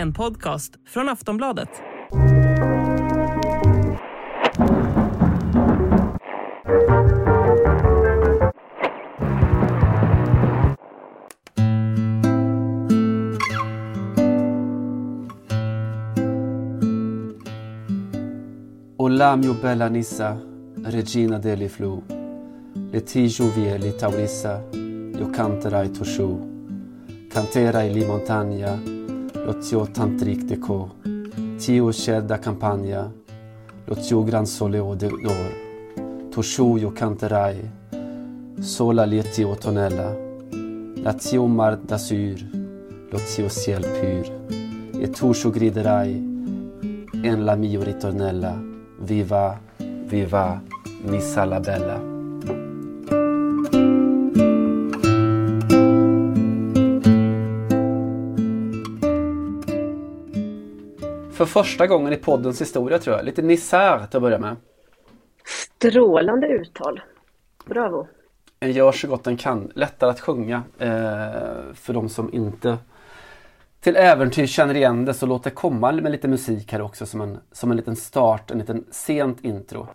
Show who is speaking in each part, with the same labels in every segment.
Speaker 1: En podcast från Aftonbladet.
Speaker 2: Olamio bella Nissa, regina deli flu, Letijo ti li taurissa, io canterai tosciù, canterai li montagna, lo zio tantric de co, tio scelda campagna, L'Ozio gran soleo de d'or, Toshuyo canterai, sola lieti tonella, Lazio mar d'Azur, sur, ciel pur, e tosciù griderai, en la mio ritornella, viva, viva, Missa la bella. För första gången i poddens historia tror jag, lite Nisär till att börja med.
Speaker 3: Strålande uttal. Bravo.
Speaker 2: En gör så gott den kan, lättare att sjunga eh, för de som inte till äventyr känner igen det så låt det komma med lite musik här också som en, som en liten start, en liten sent intro.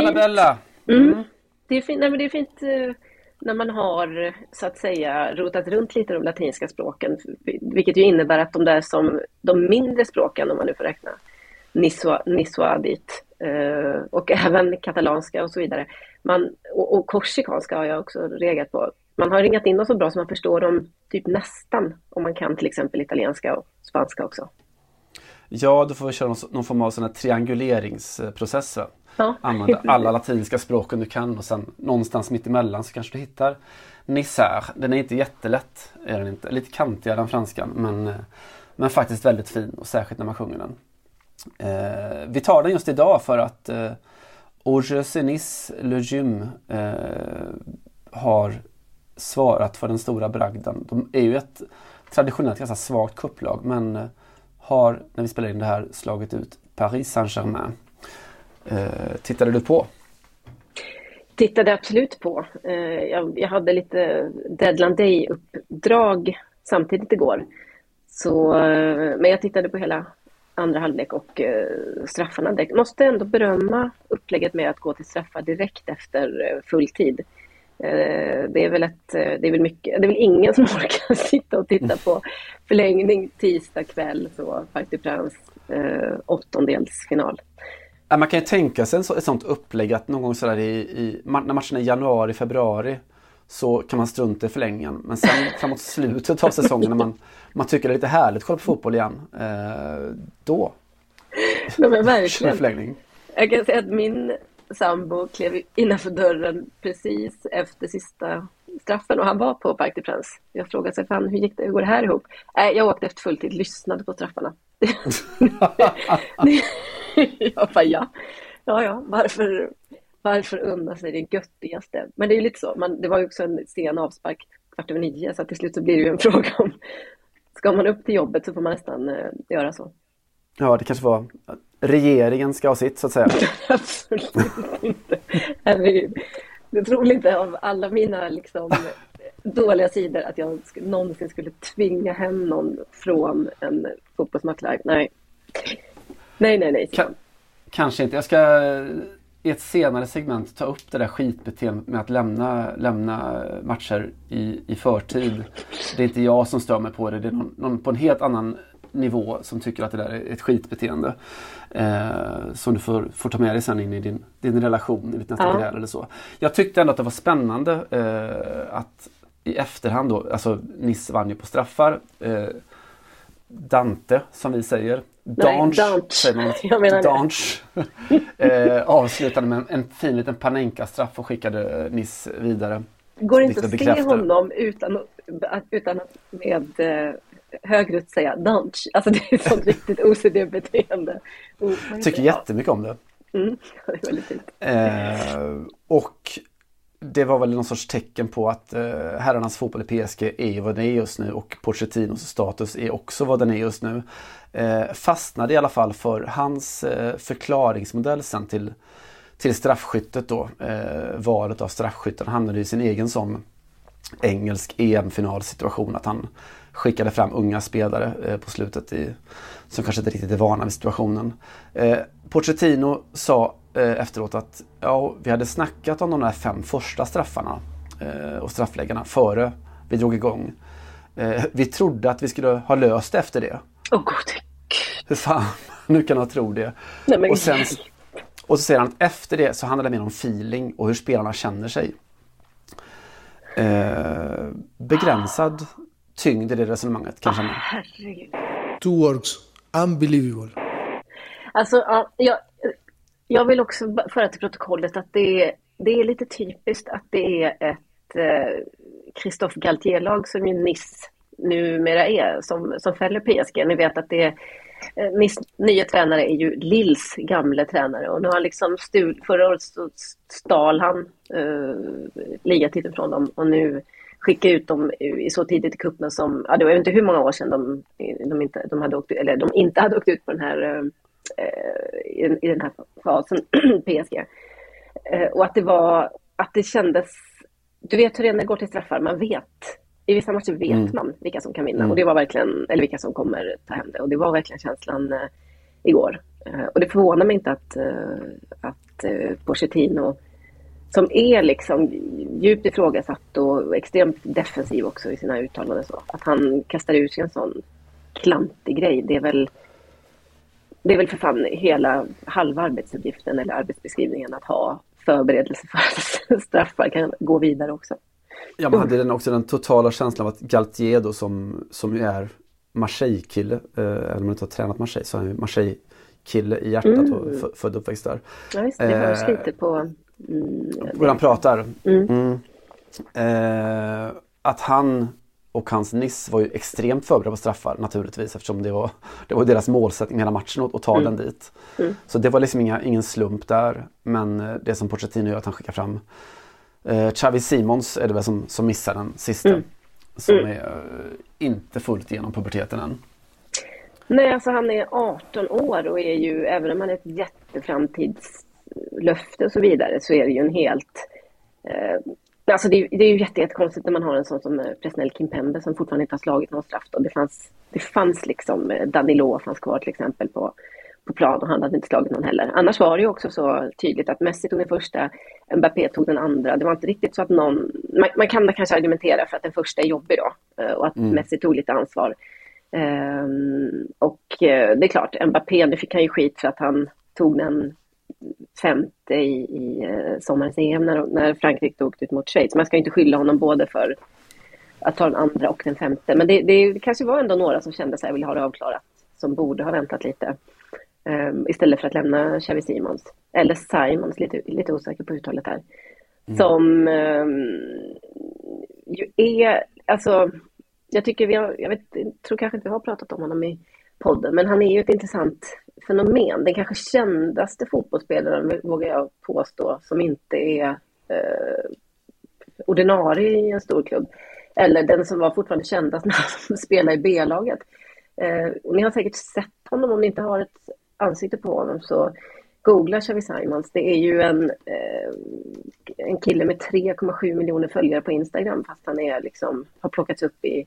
Speaker 2: La
Speaker 3: fint.
Speaker 2: bella!
Speaker 3: Det är fint, nej, men det är fint eh, när man har så att säga rotat runt lite de latinska språken, vilket ju innebär att de där som de mindre språken, om man nu får räkna Niswa, Niswa dit, eh, och även katalanska och så vidare, man, och, och korsikanska har jag också reagerat på. Man har ringat in dem så bra så man förstår dem typ nästan, om man kan till exempel italienska och spanska också.
Speaker 2: Ja, då får vi köra någon, någon form av sån här trianguleringsprocess.
Speaker 3: Ja.
Speaker 2: Använda alla latinska språken du kan och sen någonstans mitt emellan så kanske du hittar Nisär. Den är inte jättelätt, är den inte. Lite kantigare än franskan men, men faktiskt väldigt fin och särskilt när man sjunger den. Eh, vi tar den just idag för att eh, Auge Nice Le Gym eh, har svarat för den stora bragden. De är ju ett traditionellt ganska svagt kupplag men eh, har när vi spelar in det här slagit ut Paris Saint-Germain. Eh, tittade du på?
Speaker 3: tittade absolut på. Eh, Jag, jag hade lite Deadland Day-uppdrag samtidigt igår. Så, eh, men jag tittade på hela andra halvlek och eh, straffarna. direkt. måste ändå berömma upplägget med att gå till straffar direkt efter eh, fulltid. Eh, Det är väl ett, eh, det är väl mycket, det är väl ingen som orkar sitta och titta på förlängning tisdag kväll, så des Princes eh, åttondelsfinal.
Speaker 2: Ja, Man kan ju tänka sig ett sånt upplägg att någon gång sådär i, i, när matchen är januari, februari så kan man strunta i förlängningen. Men sen framåt slutet av säsongen när man, man tycker det är lite härligt att kolla på fotboll igen. Eh, då
Speaker 3: Nej, men verkligen.
Speaker 2: förlängning.
Speaker 3: Jag kan säga att min sambo klev innanför dörren precis efter sista straffen och han var på Parc des Princes. Jag frågade sig, fan hur gick det, hur går det här ihop? Äh, jag åkte efter fulltid, lyssnade på straffarna. jag bara, ja. Ja, ja, varför, varför unna sig det göttigaste? Men det är ju lite så, man, det var ju också en sen avspark kvart över nio, så till slut så blir det ju en fråga om, ska man upp till jobbet så får man nästan eh, göra så.
Speaker 2: Ja, det kanske var regeringen ska ha sitt så att säga.
Speaker 3: Absolut inte. Herregud. Jag tror inte av alla mina liksom, dåliga sidor att jag någonsin skulle tvinga hem någon från en fotbollsmatch live. Nej. Nej, nej, nej.
Speaker 2: Ka- kanske inte. Jag ska i ett senare segment ta upp det där skitbeteendet med att lämna, lämna matcher i, i förtid. Det är inte jag som stör mig på det. Det är någon, någon på en helt annan nivå som tycker att det där är ett skitbeteende. Eh, som du får, får ta med dig sen in i din, din relation, i ditt nästa
Speaker 3: Ja.
Speaker 2: gräl eller så. Jag tyckte ändå att det var spännande eh, att i efterhand då, alltså Niss vann ju på straffar. Eh, Dante som vi säger. Danch. säger man.
Speaker 3: Jag menar det.
Speaker 2: Danch. eh, avslutade med en, en fin liten Panenka-straff och skickade Niss vidare.
Speaker 3: Går inte
Speaker 2: Vilket
Speaker 3: att se honom utan, utan att med eh, högröst säga Dunch. Alltså det är ett sånt riktigt OCD-beteende. Oh,
Speaker 2: Tycker jättemycket om det.
Speaker 3: Mm, det väldigt fint.
Speaker 2: Eh, och det var väl någon sorts tecken på att eh, herrarnas fotboll i PSG är vad det är just nu och Pochettinos status är också vad den är just nu. Eh, fastnade i alla fall för hans eh, förklaringsmodell sen till, till straffskyttet då. Eh, valet av straffskytten hamnade i sin egen sån engelsk EM-finalsituation att han skickade fram unga spelare eh, på slutet i, som kanske inte riktigt är vana vid situationen. Eh, Pochettino sa eh, efteråt att ja, vi hade snackat om de där fem första straffarna eh, och straffläggarna före vi drog igång. Eh, vi trodde att vi skulle ha löst efter det.
Speaker 3: Åh gode gud.
Speaker 2: Hur fan, nu kan jag tro det.
Speaker 3: Nej, men
Speaker 2: och, sen, och så säger han att efter det så handlar det mer om feeling och hur spelarna känner sig. Eh, begränsad tyngd i det resonemanget kanske. man-
Speaker 3: Herregud.
Speaker 4: Two words. Unbelievable.
Speaker 3: Alltså, ja, jag, jag vill också föra till protokollet att det, är- det är lite typiskt att det är ett eh, Christophe Galtier-lag som ju Nice numera är, som, som fäller PSG. Ni vet att det är eh, Nice nya tränare är ju Lills gamle tränare och nu har han liksom stul, förra året stal han eh, ligatiteln från dem och nu skicka ut dem i så tidigt i cupen som, ja det var inte hur många år sedan de, de, inte, de, hade åkt, eller de inte hade åkt ut på den här eh, eh, i, i den här fasen, PSG. Eh, och att det var, att det kändes, du vet hur det är när det går till straffar, man vet. I vissa matcher vet man vilka som kan vinna och det var verkligen, eller vilka som kommer ta hem det. Och det var verkligen känslan igår. Och det förvånar mig inte att, att eh, Pochettino, som är liksom djupt ifrågasatt och extremt defensiv också i sina uttalanden, så, att han kastar ur sig en sån klantig grej. Det är väl det är väl för fan hela halva arbetsuppgiften eller arbetsbeskrivningen att ha förberedelse för att straffar kan gå vidare också.
Speaker 2: Ja, man hade den också den totala känslan av att Galtier då som, som ju är Marseille-kille, eh, även om han inte har tränat Marseille så är han ju Marseille-kille i hjärtat och f- född och uppväxt där.
Speaker 3: Ja, visst, det hörs
Speaker 2: Eh,
Speaker 3: lite på... Mm,
Speaker 2: Hur han pratar. Mm. Eh, att han och hans Niss var ju extremt förberedda på straffar naturligtvis eftersom det var, det var deras målsättning hela matchen att, ta den dit. Så det var liksom inga, ingen slump där. Men eh, det som Pochettino gör att han skickar fram eh, Xavi Simons är det väl som, som missar den sista. Som är eh, inte fullt igenom puberteten än.
Speaker 3: Nej, alltså han är 18 år och är ju, även om han är ett jätteframtidslöfte och så vidare, så är det ju en helt... Eh, alltså det, är- det är ju jätte, jättekonstigt när man har en sån som eh, Presnell Kimpembe som fortfarande inte har slagit någon straff. Och det, fanns, det fanns liksom, eh, Danilo fanns kvar till exempel på, på plan och han hade inte slagit någon heller. Annars var det ju också så tydligt att Messi tog den första, Mbappé tog den andra. Det var inte riktigt så att någon... Man, man kan kanske argumentera för att den första är jobbig då eh, och att Messi tog lite ansvar. Ehm, och det är klart, Mbappé, nu fick han ju skit för att han tog den femte i, i eh, sommarens EM när, när Frankrike åkte ut mot Schweiz. Man ska inte skylla honom både för att ta den andra och den femte. Men det, det, kanske var ändå några som kände sig vill ha det avklarat, som borde ha väntat lite. Ehm, istället för att lämna Xavi Simons. Eller Simons, lite, lite osäker på uttalet här. Som ehm, ju är, alltså, jag tycker vi har, jag vet, jag tror kanske inte vi har pratat om honom i podden, men han är ju ett intressant fenomen. Den kanske kändaste fotbollsspelaren, vågar jag påstå, som inte är eh, ordinarie i en stor klubb. Eller den som var fortfarande kändast när han spelade i B-laget. Eh, och ni har säkert sett honom, om ni inte har ett ansikte på honom, så googla Xavi Simons. Det är ju en, eh, en kille med 3,7 miljoner följare på Instagram, fast han är liksom, har plockats upp i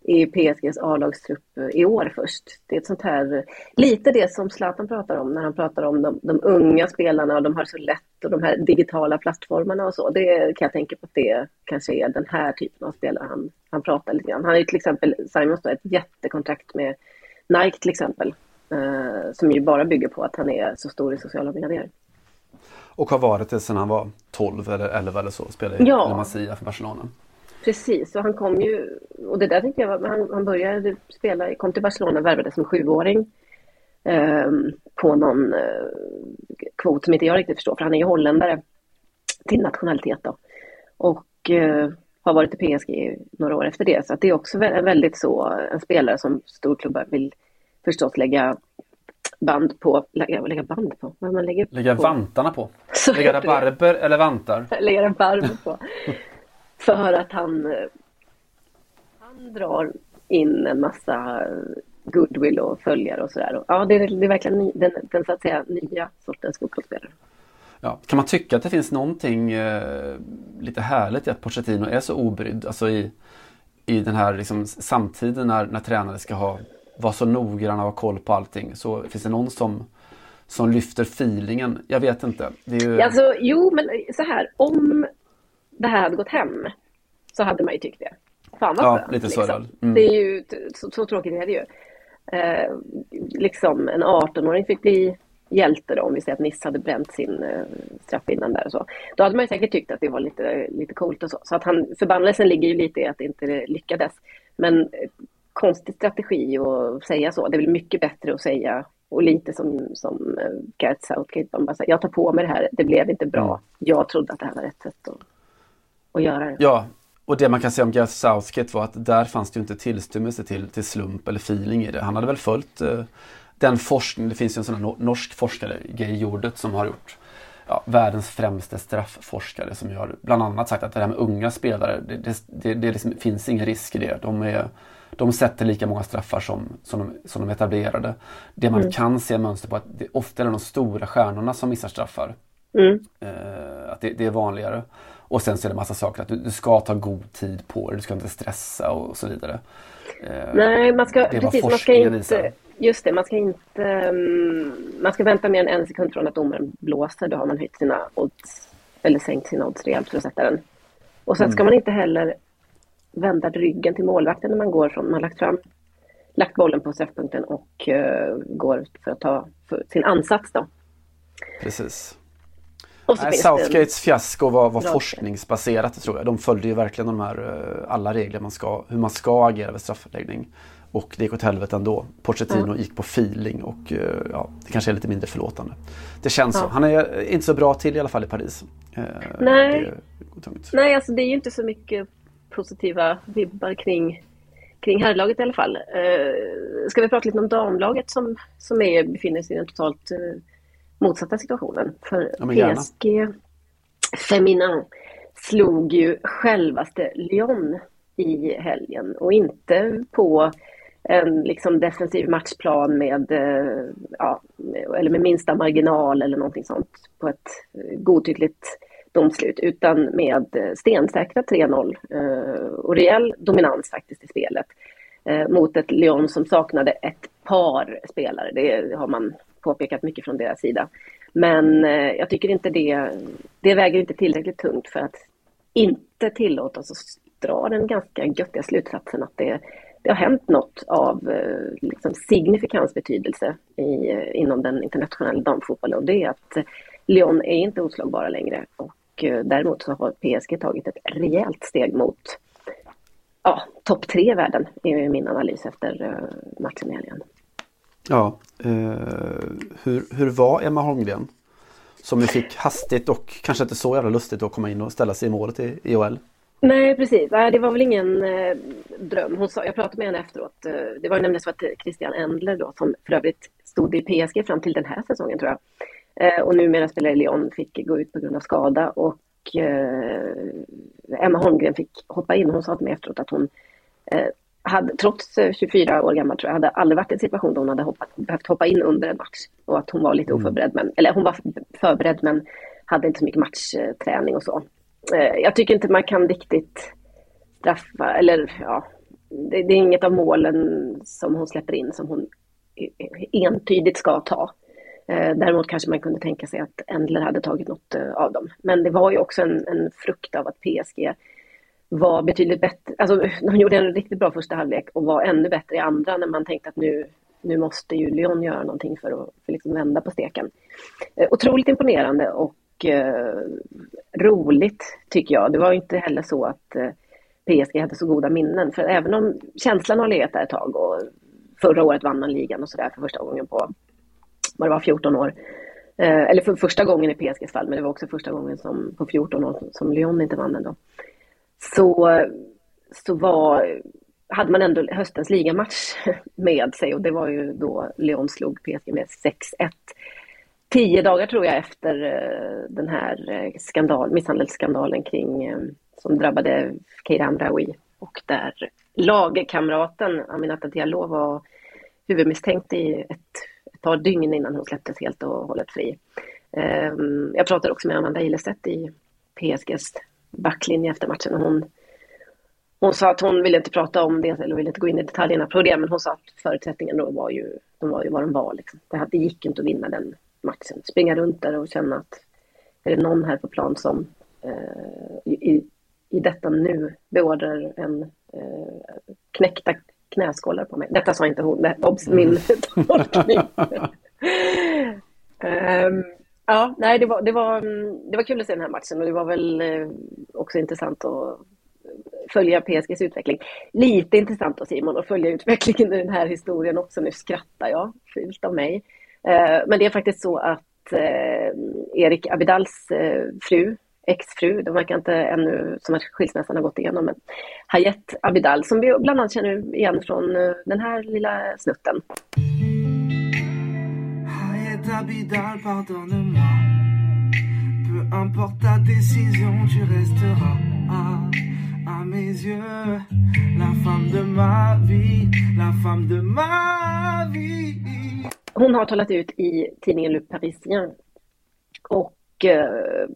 Speaker 3: i PSGs A-lagstrupp i år först. Det är ett sånt här, lite det som Zlatan pratar om när han pratar om de, de unga spelarna och de har så lätt och de här digitala plattformarna och så. Det kan jag tänka på att det kanske är den här typen av spelare han, han pratar lite grann. Han har ju till exempel, Simons då, ett jättekontrakt med, Nike till exempel. Eh, som ju bara bygger på att han är så stor i sociala medier.
Speaker 2: Och har varit det sedan han var 12 eller 11 eller så. Spelade i
Speaker 3: Ja.
Speaker 2: La Masia för Barcelona.
Speaker 3: Precis, och han kom ju, och det där tyckte jag var, han, han började spela, kom till Barcelona, värvades som sjuåring eh, på någon eh, kvot som inte jag riktigt förstår, för han är ju holländare till nationalitet då. Och eh, har varit i PSG några år efter det, så att det är också vä- väldigt så, en spelare som storklubbar vill förstås lägga band på, lägga, lägga band på, vad man lägger
Speaker 2: Lägga
Speaker 3: på.
Speaker 2: vantarna på.
Speaker 3: Så
Speaker 2: Lägga rabarber eller vantar.
Speaker 3: lägga en varv på. För att han, han drar in en massa goodwill och följare och sådär. Ja, det är, det är verkligen ny, den, den så att säga nya sortens fotbollsspelare.
Speaker 2: Ja. Kan man tycka att det finns någonting eh, lite härligt i att Pochettino är så obrydd? Alltså i, i den här liksom, samtiden när, när tränare ska ha, vara så noggranna och ha koll på allting. Så finns det någon som, som lyfter feelingen? Jag vet inte. Det är ju,
Speaker 3: Alltså, jo, men så här, om det här hade gått hem så hade man ju tyckt det. Fan vad
Speaker 2: Ja, lite
Speaker 3: liksom.
Speaker 2: Mm.
Speaker 3: Det är ju, så, så tråkigt är det ju. Eh, liksom en 18-åring fick bli hjälte då, om vi säger att Niss hade bränt sin eh, straff innan där och så. Då hade man ju säkert tyckt att det var lite, lite coolt och så. Så att han, förbannelsen ligger ju lite i att det inte lyckades. Men eh, konstig strategi att säga så. Det är väl mycket bättre att säga och lite som, som eh, Gareth Southgate, man bara säger, jag tar på mig det här, det blev inte bra.
Speaker 2: Mm.
Speaker 3: Jag trodde att det här var rätt sätt att, att göra det.
Speaker 2: Ja, och det man kan säga om Gareth Southgate var att där fanns det ju inte tillstymmelse till, till slump eller feeling i det. Han hade väl följt eh, den forskning, det finns ju en sån norsk forskare, Gay Jordet, som har gjort ja, världens främste straffforskare som har bland annat sagt att det här med unga spelare, det, det, det, det liksom, finns ingen risk i det. De, är, de sätter lika många straffar som, som, de, som de etablerade. Det man kan se mönster på är att det ofta är de stora stjärnorna som missar straffar.
Speaker 3: Mm.
Speaker 2: Eh, att det, det är vanligare. Och sen så är det massa saker att du, du ska ta god tid på dig, du ska inte stressa och, så vidare. Eh,
Speaker 3: Nej, man ska, precis, man ska inte,
Speaker 2: visar.
Speaker 3: just det, man ska inte, mm, man ska vänta mer än en sekund från att domaren blåser, då har man höjt sina odds, eller sänkt sina odds rejält för att sätta den. Och sen
Speaker 2: Mm.
Speaker 3: ska man inte heller vända ryggen till målvakten när man går från, man har lagt fram, lagt bollen på straffpunkten och eh, går för att ta för sin ansats då.
Speaker 2: Precis.
Speaker 3: Så
Speaker 2: Nej,
Speaker 3: en-
Speaker 2: Southgates fiasko var, var forskningsbaserat tror jag. De följde ju verkligen de här, eh, alla regler man ska, hur man ska agera vid straffläggning. Och det gick åt helvete ändå. Pochettino gick på feeling och eh, ja, det kanske är lite mindre förlåtande. Det känns så.
Speaker 3: Ja.
Speaker 2: Han är eh, inte så bra till i alla fall i Paris.
Speaker 3: Nej. Nej, alltså det är ju inte så mycket positiva vibbar kring, kring herrlaget i alla fall. Eh, ska vi prata lite om damlaget som, som är, befinner sig i den totalt eh, motsatta situationen? För
Speaker 2: Ja, gärna.
Speaker 3: PSG Feminin slog ju självaste Lyon i helgen och inte på en liksom defensiv matchplan med, eh, ja, eller med minsta marginal eller någonting sånt på ett eh, godtyckligt domslut utan med eh, stensäkra 3-0 eh, och rejäl dominans faktiskt i spelet mot ett Lyon som saknade ett par spelare. Det har man påpekat mycket från deras sida. Men eh, jag tycker inte det, det väger inte tillräckligt tungt för att inte tillåta oss att dra den ganska göttiga slutsatsen att det, det har hänt något av eh, liksom signifikans betydelse i, eh, inom den internationella damfotbollen och det är att Lyon är inte oslagbara längre och eh, däremot så har PSG tagit ett rejält steg mot ja, topp tre i världen är min analys efter eh, matchen i helgen.
Speaker 2: Ja, eh, hur, hur var Emma Holmgren? Som vi fick hastigt och kanske inte så jävla lustigt att komma in och ställa sig i målet i IHL.
Speaker 3: Nej, precis. Det var väl ingen eh, dröm. Hon sa, jag pratade med henne efteråt. Eh, det var ju nämligen så att Christian Endler då, som för övrigt stod i PSG fram till den här säsongen tror jag. Eh, och numera spelar i Lyon, fick gå ut på grund av skada. Och eh, Emma Holmgren fick hoppa in. Hon sa till mig efteråt att hon eh, hade, trots eh, 24 år gammal tror jag, hade aldrig varit i en situation där hon hade hoppat, behövt hoppa in under en match. Och att hon var lite oförberedd, men, eller hon var förberedd men hade inte så mycket matchträning och så. Eh, jag tycker inte man kan riktigt straffa, eller ja, det, det är inget av målen som hon släpper in som hon entydigt ska ta. Eh, Däremot kanske man kunde tänka sig att Endler hade tagit något eh, av dem. Men det var ju också en, en frukt av att PSG var betydligt bättre. Alltså, de gjorde en riktigt bra första halvlek och var ännu bättre i andra när man tänkte att nu, nu måste ju Lyon göra någonting för att för liksom vända på steken. Eh, otroligt imponerande och eh, roligt tycker jag. Det var inte heller så att eh, PSG hade så goda minnen. För även om känslan har legat där ett tag och förra året vann man ligan och sådär för första gången på, vad det var, 14 år. Eh, eller för första gången i PSGs fall, men det var också första gången som, på 14 år som Lyon inte vann ändå. Så, så var, hade man ändå höstens ligamatch med sig och det var ju då Lyon slog PSG med 6-1. Tio dagar tror jag efter eh, den här eh, skandal, misshandelsskandalen kring, eh, som drabbade Keira Amraoui och där lagkamraten Aminata Diallo var huvudmisstänkt i ett, ett par dygn innan hon släpptes helt och hållet fri. Ehm, jag pratade också med Amanda Ilestedt i PSGs backlinje efter matchen och hon, hon sa att hon ville inte prata om det eller ville inte gå in i detaljerna på det men hon sa att förutsättningen då var ju, de var ju vad de var. Liksom. Det, det gick inte att vinna den matchen. Springa runt där och känna att är det någon här på plan som eh, i, i detta nu beordrar en eh, knäckta knäskålar på mig. Detta sa inte hon, det obs min mm. tolkning. um, ja, nej, det var, det, var, mm, det var kul att se den här matchen och det var väl eh, också intressant att följa PSGs utveckling. Lite intressant då Simon att följa utvecklingen i den här historien också. Nu skrattar jag, fult av mig. Eh, men det är faktiskt så att eh, Erik Abidals fru exfru, de verkar inte ännu som att skilsmässan har gått igenom, men Hayet Abidal som vi bland annat känner igen från den här lilla snutten. Hayet Abidal, pardonne-moi. Peu importe ta décision, tu resteras à, à mes yeux. La femme de ma vie, la femme de ma vie. Hon har talat ut i tidningen Le Parisien. Och eh,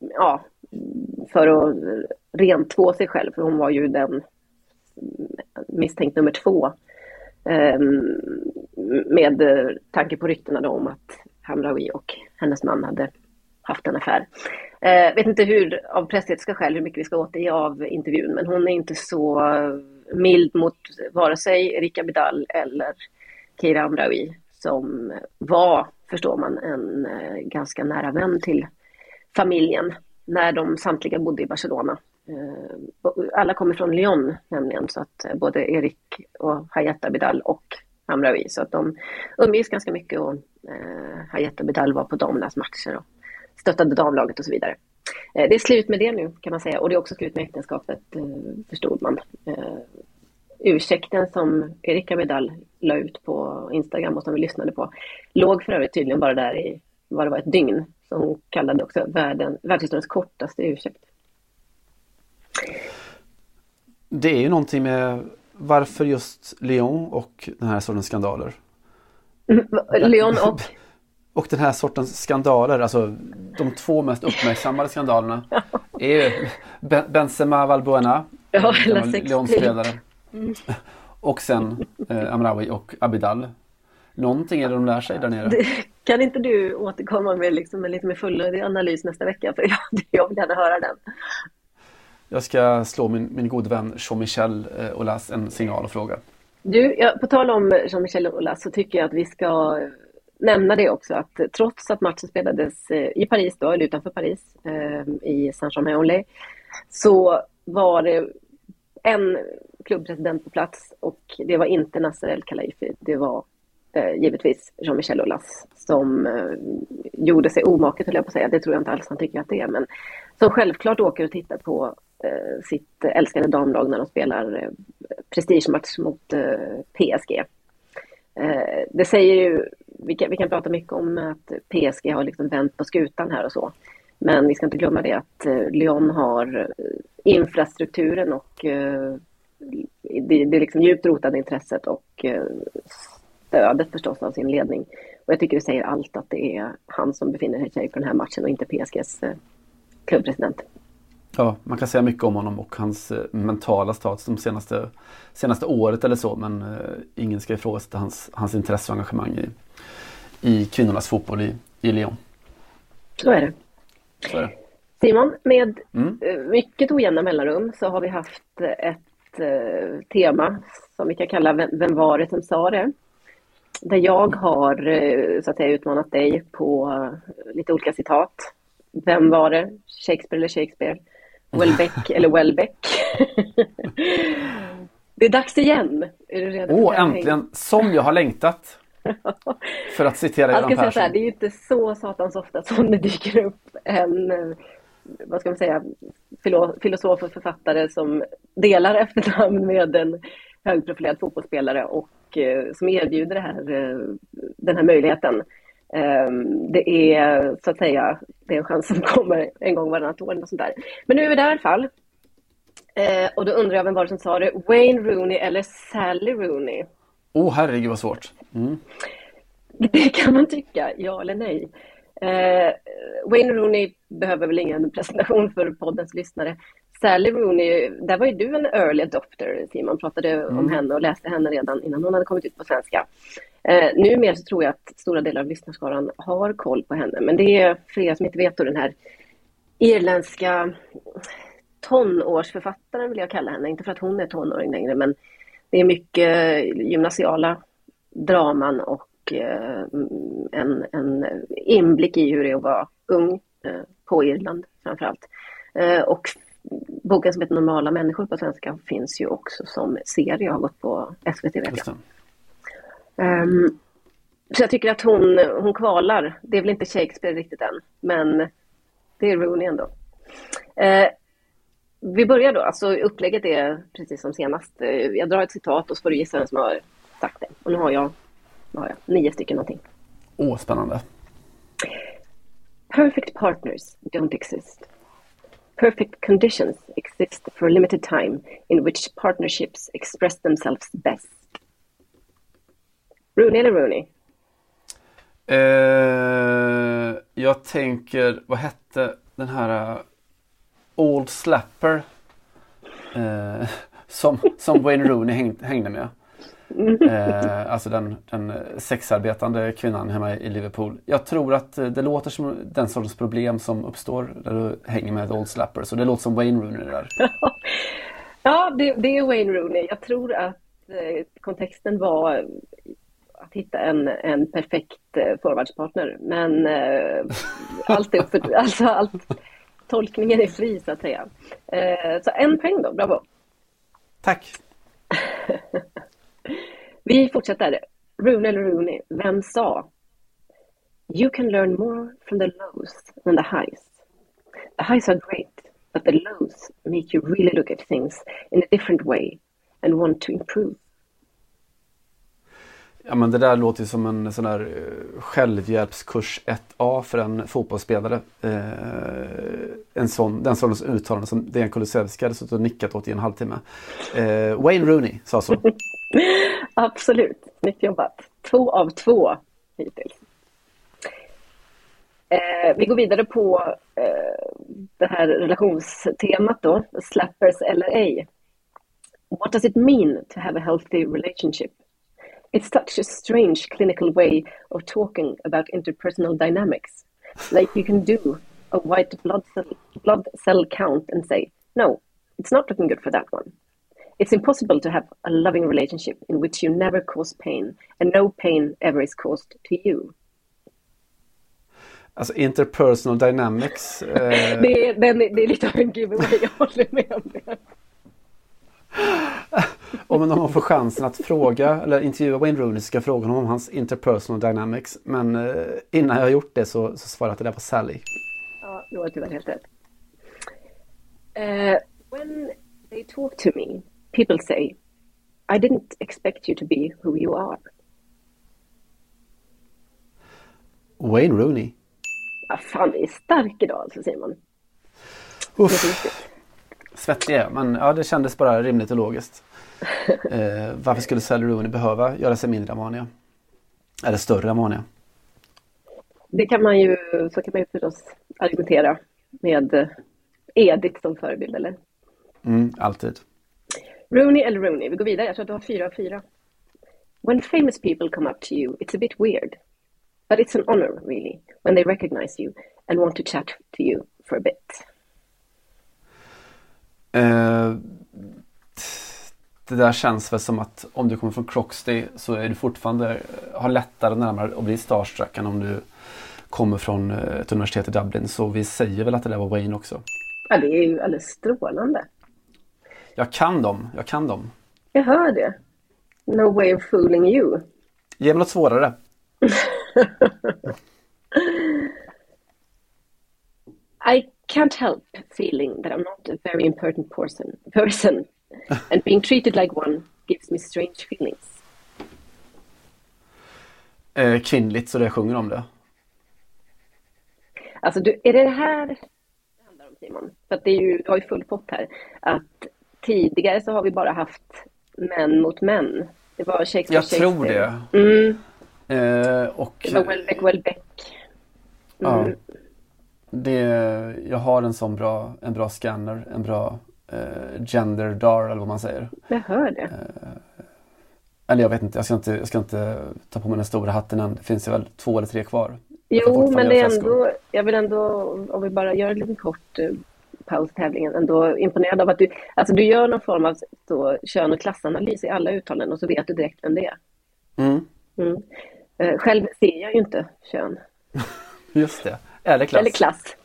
Speaker 3: ja, för att rentvå sig själv, för hon var ju den misstänkt nummer två. Ehm, med eh, tanke på ryktena då om att Hamraoui och hennes man hade haft en affär. Eh, vet inte hur, av pressetiska skäl, hur mycket vi ska återge av intervjun, men hon är inte så mild mot vare sig Erika Bidal eller Keira Amraoui som var, förstår man, en eh, ganska nära vän till familjen när de samtliga bodde i Barcelona. Eh, alla kommer från Lyon nämligen, så att eh, både Erik och Hayat Abidal och Hamraoui, så att de umgicks ganska mycket och eh, Hayat Abidal var på damernas matcher och stöttade damlaget och så vidare. Det är slut med det nu kan man säga och det är också slut med äktenskapet, förstod man. Ursäkten som Erik Abidal la ut på Instagram och som vi lyssnade på låg för övrigt tydligen bara där i vad det var, ett dygn. Så hon kallade också världen, världshistoriens kortaste ursäkt.
Speaker 2: Det är ju någonting med varför just Lyon och den här sortens skandaler?
Speaker 3: Lyon och?
Speaker 2: Och den här sortens skandaler, alltså de två mest uppmärksammade skandalerna är ju Benzema Valbuena,
Speaker 3: ja,
Speaker 2: Lyon-spelare. Mm. Och sen eh, Amraoui och Abidal. Någonting är det de lär sig där nere. Det,
Speaker 3: kan inte du återkomma med liksom en lite mer fullödig analys nästa vecka? För jag, jag vill gärna höra den.
Speaker 2: Jag ska slå min, min god vän Jean-Michel eh, Aulas en signal och fråga.
Speaker 3: Du, ja, på tal om Jean-Michel Aulas så tycker jag att vi ska nämna det också att trots att matchen spelades eh, i Paris då, eller utanför Paris, eh, i Saint-Germain-en-Laye, så var det en klubbpresident på plats och det var inte Nasser El Khelaifi, det var eh, givetvis Jean-Michel Aulas som eh, gjorde sig omaket, höll jag på att säga. Det tror jag inte alls han tycker att det är. Men som självklart åker och tittar på Eh, sitt älskade damlag när de spelar eh, prestigematch mot eh, PSG. Det säger ju, vi kan, vi kan prata mycket om att PSG har liksom vänt på skutan här och så. Men vi ska inte glömma det att Lyon har infrastrukturen och det, det är liksom djupt rotade intresset och stödet förstås av sin ledning. Och jag tycker det säger allt att det är han som befinner sig på den här matchen och inte PSGs klubbpresident.
Speaker 2: Ja, man kan säga mycket om honom och hans eh, mentala status de senaste, senaste året eller så men eh, ingen ska ifrågasätta hans, hans intresse och engagemang i, i kvinnornas fotboll i, i Lyon.
Speaker 3: Så är det. Så är det. Simon, med mm. Eh, mycket ojämna mellanrum så har vi haft ett eh, tema som vi kan kalla Vem var det som sa det? där jag har eh, så att säga utmanat dig på lite olika citat. Vem var det? Shakespeare eller Shakespeare? Welbeck eller Welbeck? det är dags igen. Är du redo?
Speaker 2: Åh, oh, äntligen! Som jag har längtat! För att citera
Speaker 3: Göran Persson. Säga det är ju inte så satans ofta som det dyker upp en, eh, vad ska man säga, filosof och författare som delar efternamn med en högprofilerad fotbollsspelare och eh, som erbjuder här, eh, den här möjligheten. Ehm, det är så att säga, det är en chans som kommer en gång varannat år. Och sånt där. Men nu är vi där i alla fall. och då undrar jag vem var det som sa det? Wayne Rooney eller Sally Rooney?
Speaker 2: Åh oh, herregud vad svårt. Mm.
Speaker 3: Det kan man tycka, ja eller nej. Eh, Wayne Rooney behöver väl ingen presentation för poddens lyssnare. Sally Rooney, där var ju du en early adopter, Simon pratade mm. om henne och läste henne redan innan hon hade kommit ut på svenska. Eh, numera så tror jag att stora delar av lyssnarskaran har koll på henne, men det är för er som inte vet då den här irländska tonårsförfattaren vill jag kalla henne, inte för att hon är tonåring längre, men det är mycket gymnasiala draman och eh, en, en inblick i hur det är att vara ung eh, på Irland framför allt. Eh, och boken som heter Normala människor på svenska finns ju också som serie, har gått på SVT vet jag. Um, så jag tycker att hon, hon kvalar. Det är väl inte Shakespeare riktigt än, men det är Rooney ändå. Uh, vi börjar då, alltså upplägget är precis som senast. Jag drar ett citat och så får du gissa vem som har sagt det. Och nu har jag, vad har jag nio stycken någonting.
Speaker 2: Åh, spännande.
Speaker 3: Perfect partners don't exist. Perfect conditions exist for a limited time in which partnerships express themselves best. Rooney eller Rooney?
Speaker 2: Uh, jag tänker, vad hette den här eh, Old Slapper eh, som, som Wayne Rooney häng, hängde med. Eh, alltså den, den sexarbetande kvinnan hemma i Liverpool. Jag tror att det låter som den sortens problem som uppstår när du hänger med Old Slapper. Så det låter som Wayne Rooney där.
Speaker 3: ja, det, det, är Wayne Rooney. Jag tror att eh, kontexten var att hitta en, en perfekt eh, forwardspartner. Men eh, allt är upp för, alltså allt, tolkningen är fri så att säga. Eh, så en poäng då, bravo.
Speaker 2: Tack.
Speaker 3: Vi fortsätter. Rune eller Rooney, vem sa? You can learn more from the lows than the highs. The highs are great, but the lows make you really look at things in a different way and want to improve.
Speaker 2: Ja men det där låter ju som en sån där eh, självhjälpskurs 1A för en fotbollsspelare. Eh, en sån, den sortens uttalande som Dejan Kulusevski hade suttit och nickat åt i en halvtimme. Eh, Wayne Rooney sa så.
Speaker 3: Absolut, snyggt jobbat. Två av två hittills. Eh, vi går vidare på eh, det här relationstemat då, slappers eller ej. What does it mean to have a healthy relationship? It's such a strange clinical way of talking about interpersonal dynamics. Like you can do a white blood cell, blood cell count and say, no, it's not looking good for that one. It's impossible to have a loving relationship in which you never cause pain and no pain ever is caused to you.
Speaker 2: Alltså interpersonal dynamics.
Speaker 3: Eh... det, är, den, det är lite av en giveaway, jag håller med om det.
Speaker 2: om någon får chansen att fråga eller intervjua Wayne Rooney så ska jag fråga honom om hans interpersonal dynamics. Men eh, innan jag har gjort det så, så svarar jag att det där var Sally.
Speaker 3: Ja, du har tyvärr helt rätt. Uh, when they talk to me, people say I didn't expect you to be who you are.
Speaker 2: Wayne Rooney.
Speaker 3: Ja, fan, vi är stark idag alltså Simon.
Speaker 2: Uff. Svettig är men ja, det kändes bara rimligt och logiskt. Eh, varför skulle Sally Rooney behöva göra sig mindre Amania? Eller större Amania?
Speaker 3: Det kan man ju, så kan man ju förstås argumentera med eh, Edith som förebild, eller?
Speaker 2: Mm, alltid.
Speaker 3: Rooney eller Rooney? Vi går vidare. Jag tror att du har fyra av fyra. When famous people come up to you, it's a bit weird. But it's an honor, really, when they recognize you and want to chat to you for a bit.
Speaker 2: Uh, det där känns väl som att om du kommer från Croxty så är du fortfarande har lättare närmare att bli starstruck än om du kommer från eh, ett universitet i Dublin. Så vi säger väl att det där var Wayne också.
Speaker 3: Ja, det är ju alldeles strålande.
Speaker 2: Jag kan dem, jag kan dem.
Speaker 3: Jag hör det. No way of fooling you.
Speaker 2: Ge mig något svårare.
Speaker 3: I can't help feeling that I'm not a very important person, person, and being treated like one gives me strange feelings.
Speaker 2: Eh, kvinnligt så det sjunger om det.
Speaker 3: Alltså, du, är det det här det handlar om Simon? För att det är ju, du har ju full pott här. Att tidigare så har vi bara haft män mot män. Det var Shakespeare,
Speaker 2: Jag tror
Speaker 3: Shakespeare.
Speaker 2: det.
Speaker 3: Mm,
Speaker 2: Eh, och
Speaker 3: det var Welbeck, Welbeck.
Speaker 2: ja,
Speaker 3: Mm.
Speaker 2: det, jag har en sån bra, en bra scanner, en bra eh, gender dar eller vad man säger.
Speaker 3: Jag hör det.
Speaker 2: Eller jag vet inte, jag ska inte, jag ska inte ta på mig den stora hatten än. Det finns ju väl två eller tre kvar.
Speaker 3: Jo, men det är ändå, jag vill ändå, om vi bara gör en liten kort eh, paus i tävlingen, ändå imponerad av att du, alltså du gör någon form av så, kön och klassanalys i alla uttalanden och så vet du direkt vem det är.
Speaker 2: Mm,
Speaker 3: Mm. Eh, Själv ser jag ju inte kön.
Speaker 2: just det. Eller klass.
Speaker 3: Eller klass.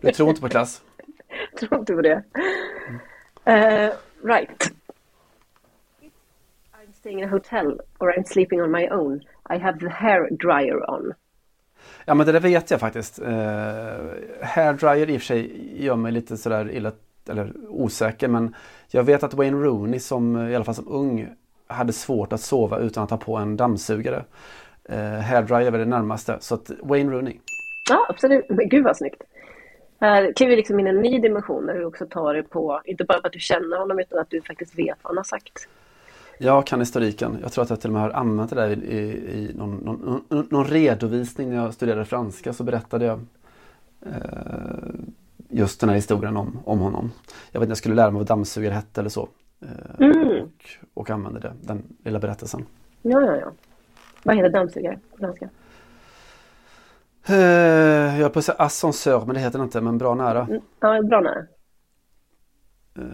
Speaker 2: Du tror inte på klass?
Speaker 3: Tror inte på det. Eh, right. I'm staying in a hotel or I'm sleeping on my own. I have the hair dryer on.
Speaker 2: Ja men det där vet jag faktiskt. Eh, hairdryer i och för sig gör mig lite sådär illa, eller osäker men jag vet att Wayne Rooney som i alla fall som ung hade svårt att sova utan att ha på en dammsugare. Eh, hairdryer väl det närmaste så att Wayne Rooney.
Speaker 3: Ja, absolut. Men gud vad snyggt. Här kliver vi liksom in i en ny dimension där du också tar det på, inte bara att du känner honom utan att du faktiskt vet vad han har sagt.
Speaker 2: Jag kan historiken. Jag tror att jag till och med har använt det där i, i, i någon, någon, någon, någon redovisning när jag studerade franska så berättade jag eh, just den här historien om, om honom. Jag vet inte, jag skulle lära mig vad dammsugare hette eller så. Eh,
Speaker 3: Mm.
Speaker 2: och, och använde det, den lilla berättelsen.
Speaker 3: Ja, ja, ja. Vad heter dammsugare på franska?
Speaker 2: Eh, jag höll på att säga ascensör men det heter det inte, men bra nära.
Speaker 3: Mm. Ja, bra nära.
Speaker 2: Eh,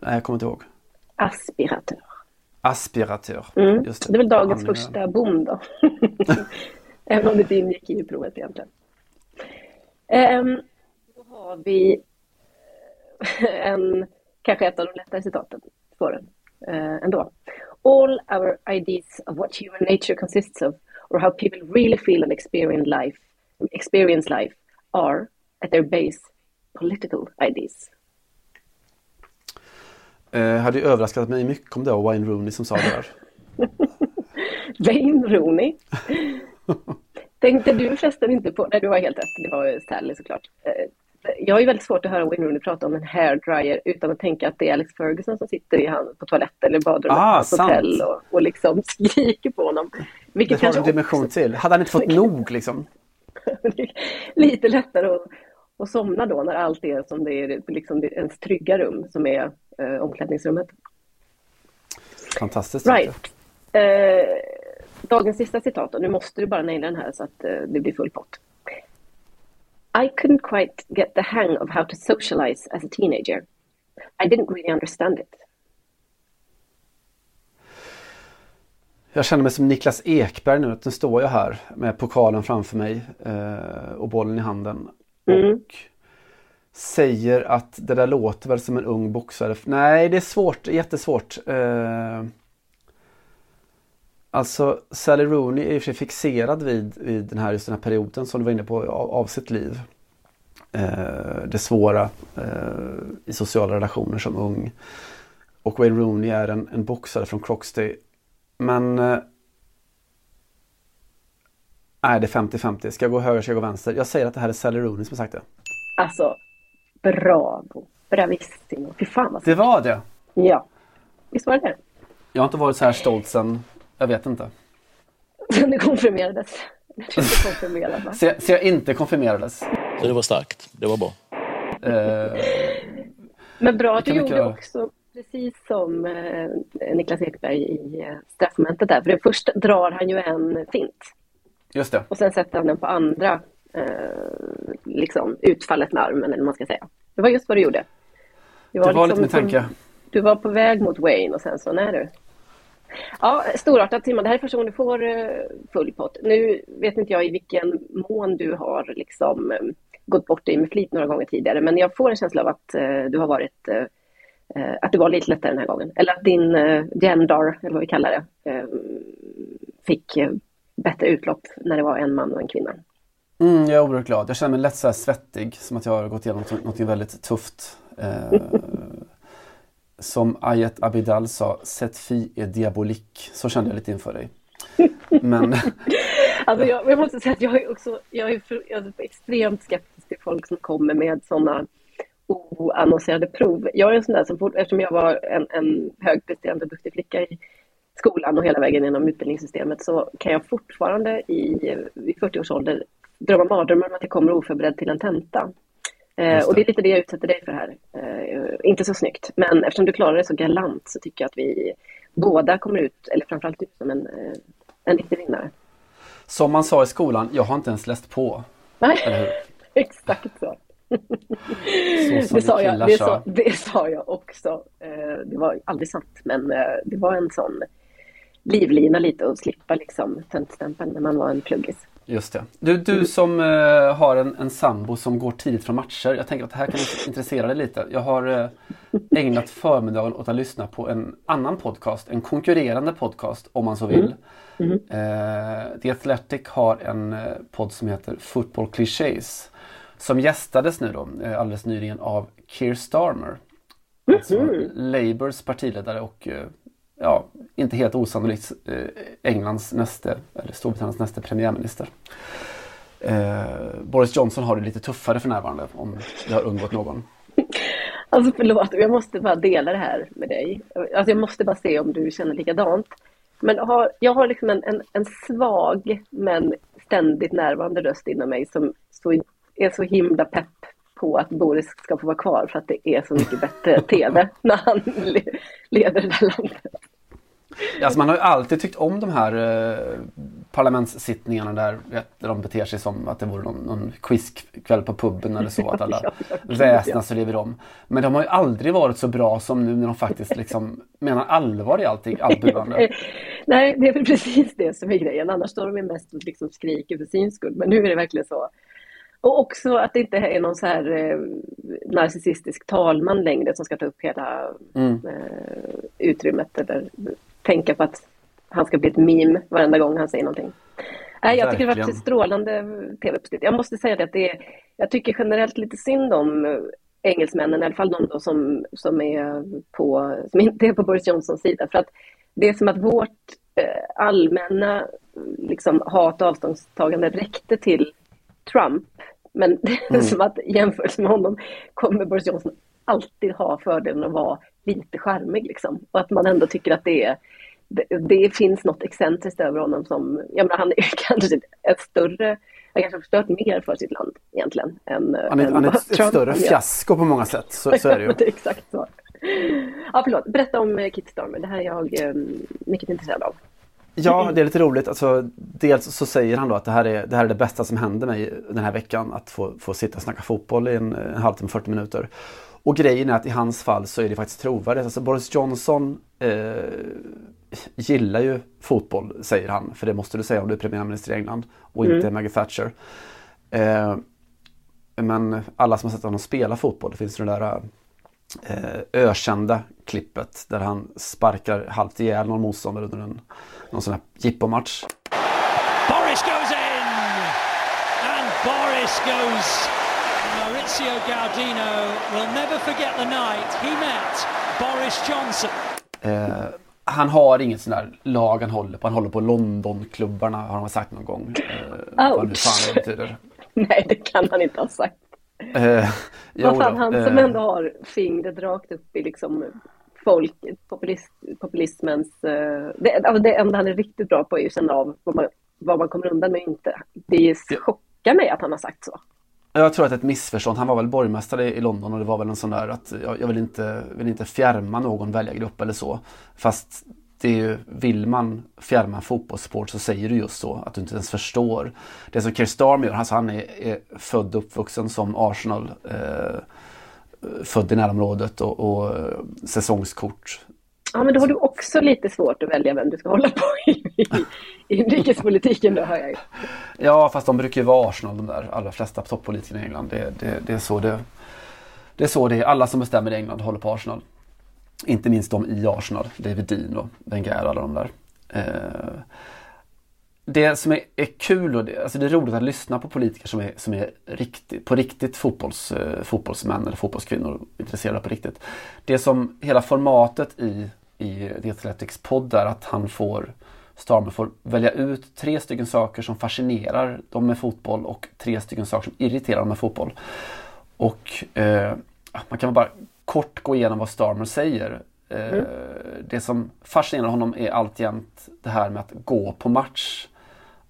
Speaker 2: nej, jag kommer inte ihåg.
Speaker 3: Aspiratör.
Speaker 2: Aspiratör.
Speaker 3: Mm.
Speaker 2: Just
Speaker 3: Det är väl dagens
Speaker 2: Använder-
Speaker 3: första bom då. Även om det inte ingick i provet egentligen. Ehm, då har vi eh, en, kanske ett av de lättare citaten. Spåren. Eh, ändå. All our ideas of what human nature consists of or how people really feel and experience life, experience life are at their base political ideas.
Speaker 2: Eh, hade ju överraskat mig mycket om det var Wayne Rooney som sa det där.
Speaker 3: Wayne Rooney. Tänkte du förresten inte på, nej du har helt rätt, det var Stanley såklart. Eh, Jag har ju väldigt svårt att höra Wayne Rooney prata om en hairdryer utan att tänka att det är Alex Ferguson som sitter i hand på toaletten eller badrummet
Speaker 2: Ah,
Speaker 3: på
Speaker 2: sant.
Speaker 3: hotell och, och liksom skriker på honom. Vilket
Speaker 2: Det har en dimension till. Hade han inte fått nog liksom?
Speaker 3: också lite lättare att, att somna då när allt är som det är liksom ens trygga rum som är eh, omklädningsrummet.
Speaker 2: Fantastiskt.
Speaker 3: Right. Eh, dagens sista citat, och nu måste du bara naila den här så att eh, det blir full pott. I couldn't quite get the hang of how to socialize as a teenager. I didn't really understand it.
Speaker 2: Jag känner mig som Niklas Ekberg nu. Nu står jag här med pokalen framför mig eh, och bollen i handen. Och säger att det där låter väl som en ung boxare. Nej, det är svårt. Jättesvårt. Eh, alltså Sally Rooney är i och för sig fixerad vid, vid den, här, just den här perioden som du var inne på av, av sitt liv. Eh, det svåra eh, i sociala relationer som ung. Och Wayne Rooney är en, en boxare från Croxty men... eh, Nej, det är 50-50. Ska jag gå höger, ska jag gå vänster? Jag säger att det här är Sally Rooney som har sagt det.
Speaker 3: Alltså, bravo, bravissimo. Fy fan vad
Speaker 2: Det var det!
Speaker 3: Ja, visst var det det?
Speaker 2: Jag har inte varit så här stolt sen... Jag vet inte.
Speaker 3: Sen det konfirmerades. Jag det konfirmerades va?
Speaker 2: Så, så jag inte konfirmerades.
Speaker 5: Så det var starkt. Det var bra.
Speaker 2: Eh,
Speaker 3: Men bra att du
Speaker 2: mycket
Speaker 3: gjorde
Speaker 2: göra.
Speaker 3: också precis som eh, Niklas Ekberg i eh, straffmomentet där. För det första drar han ju en fint
Speaker 2: just det.
Speaker 3: och sen sätter han den på andra eh, liksom utfallet med armen eller vad man ska säga. Det var just vad du gjorde.
Speaker 2: Det var lite
Speaker 3: liksom
Speaker 2: min
Speaker 3: som-
Speaker 2: tanke.
Speaker 3: Du var på väg mot Wayne och sen så, när du? Ja, storartat Simon. Det här är första gången du får uh, full pott. Nu vet inte jag i vilken mån du har liksom um, gått bort dig med flit några gånger tidigare, men jag får en känsla av att uh, du har varit att du var lite lättare den här gången. Eller att din gender, eller vad vi kallar det, fick bättre utlopp när det var en man och en kvinna.
Speaker 2: Mm, jag är oerhört glad. Jag känner mig lätt så svettig, som att jag har gått igenom något väldigt tufft. Eh, som Ayet Abidal sa, cette fi är diabolik. Så kände jag lite inför dig. Men...
Speaker 3: alltså jag, jag, måste säga att jag är också jag är, för, jag är extremt skeptisk till folk som kommer med sådana oannonserade prov. Jag är en sån där som, fort, eftersom jag var en, en högpresterande duktig flicka i skolan och hela vägen genom utbildningssystemet så kan jag fortfarande i, i 40 års ålder drömma mardrömmar om att jag kommer oförberedd till en tenta. Eh, och det är lite det jag utsätter dig för här. Eh, inte så snyggt, men eftersom du klarar det så galant så tycker jag att vi båda kommer ut, eller framförallt du som en, eh, en riktig vinnare.
Speaker 2: Som man sa i skolan, jag har inte ens läst på.
Speaker 3: Nej, exakt så. så det, sa jag, det, sa, det sa jag också. Det var aldrig sant, men det var en sån livlina lite att slippa liksom tentstämpeln när man var en pluggis.
Speaker 2: Just det. Du, du som uh, har en, en sambo som går tidigt från matcher. Jag tänker att det här kan intressera dig lite. Jag har uh, ägnat förmiddagen åt att lyssna på en annan podcast. En konkurrerande podcast om man så vill. Mm. Uh, The Athletic har en podd som heter Football Clichés. Som gästades nu då alldeles nyligen av Keir Starmer. Mm. Alltså Labours partiledare och ja, inte helt osannolikt eh, Englands näste, eller Storbritanniens näste premiärminister. Eh, Boris Johnson har det lite tuffare för närvarande om det har undgått någon.
Speaker 3: Alltså förlåt, jag måste bara dela det här med dig. Alltså jag måste bara se om du känner likadant. Men har, jag har liksom en, en, en svag men ständigt närvarande röst inom mig som så, är så himla pepp på att Boris ska få vara kvar för att det är så mycket bättre TV när han leder det här landet.
Speaker 2: Alltså man har ju alltid tyckt om de här eh, parlamentssittningarna där, där de beter sig som att det vore någon, någon quizkväll på puben eller så. Att alla väsnas och lever om. Men de har ju aldrig varit så bra som nu när de faktiskt liksom menar allvar i allting, allt buande.
Speaker 3: Nej, det är väl precis det som är grejen. Annars står de ju mest och liksom skriker för sin skull. Men nu är det verkligen så. Och också att det inte är någon så här eh, narcissistisk talman längre som ska ta upp hela mm. eh, utrymmet eller tänka på att han ska bli ett meme varenda gång han säger någonting. Nej, jag tycker det var ett strålande tv-uppsnitt. Jag måste säga det att det är, jag tycker generellt lite synd om engelsmännen, i alla fall de då som, som, är på, som inte är på Boris Johnsons sida. För att det är som att vårt eh, allmänna liksom, hat och avståndstagande räckte till Trump. Men det är mm. som att jämfört med honom kommer Boris Johnson alltid ha fördelen att vara lite charmig liksom. Och att man ändå tycker att det är det, det finns något excentriskt över honom som, jag menar han är kanske ett större han kanske har förstört mer för sitt land egentligen. Än,
Speaker 2: han är, än han är ett, ett större fiasko på många sätt, så, så är det ju.
Speaker 3: det är exakt så. Ja, förlåt. Berätta om eh, Kit Stormer, det här är jag eh, mycket intresserad av.
Speaker 2: Ja, det är lite roligt. Alltså, dels så säger han då att det här, är, det här är det bästa som hände mig den här veckan. Att få, få sitta och snacka fotboll i en, en halvtimme, 40 minuter. Och grejen är att i hans fall så är det faktiskt trovärdigt. Alltså Boris Johnson eh, gillar ju fotboll, säger han. För det måste du säga om du är premiärminister i England och mm. inte Maggie Thatcher. Eh, men alla som har sett honom spela fotboll, det finns det där eh, ökända klippet där han sparkar halvt ihjäl någon motståndare under en någon sån här jippomatch. Boris goes in! And Boris goes Maurizio Gaudino will never forget the night he met Boris Johnson. Eh, han har inget sånt där lag han håller på. Han håller på Londonklubbarna har han sagt någon gång.
Speaker 3: Eh, vad nu fan det betyder. Nej, det kan han inte ha sagt. Eh, vad fan, han som eh, ändå har fingret rakt upp i liksom folk, populist, populismens... Eh, det, det enda han är riktigt bra på är att känna av vad man, vad man kommer undan med och inte. Det chockar mig att han har sagt så.
Speaker 2: Jag tror att det är ett missförstånd. Han var väl borgmästare i London och det var väl en sån där att jag, vill, inte, vill inte fjärma någon väljargrupp eller så. Fast det är ju, vill man fjärma fotbollssport så säger du just så, att du inte ens förstår. Det som Keir Starmer gör, alltså han är, är född och uppvuxen som Arsenal eh, född i närområdet och, och eh, säsongskort.
Speaker 3: Ja, men då har du också lite svårt att välja vem du ska hålla på i, i, i inrikespolitiken då hör jag ju.
Speaker 2: Ja, fast de brukar ju vara Arsenal de där allra flesta toppolitikerna i England. Det, det, det, är så det, det är så det är. Alla som bestämmer i England håller på Arsenal. Inte minst de i Arsenal, David Dean och Wenger och alla de där. Eh, det som är, är kul och det, alltså det är roligt att lyssna på politiker som är, som är riktigt, på riktigt fotbolls, eh, fotbollsmän eller fotbollskvinnor intresserade på riktigt. Det som hela formatet i, i The Athletics podd är att han får Starmer får välja ut tre stycken saker som fascinerar dem med fotboll och tre stycken saker som irriterar dem med fotboll. Och eh, man kan bara kort gå igenom vad Starmer säger. Eh, mm. Det som fascinerar honom är alltjämt det här med att gå på match.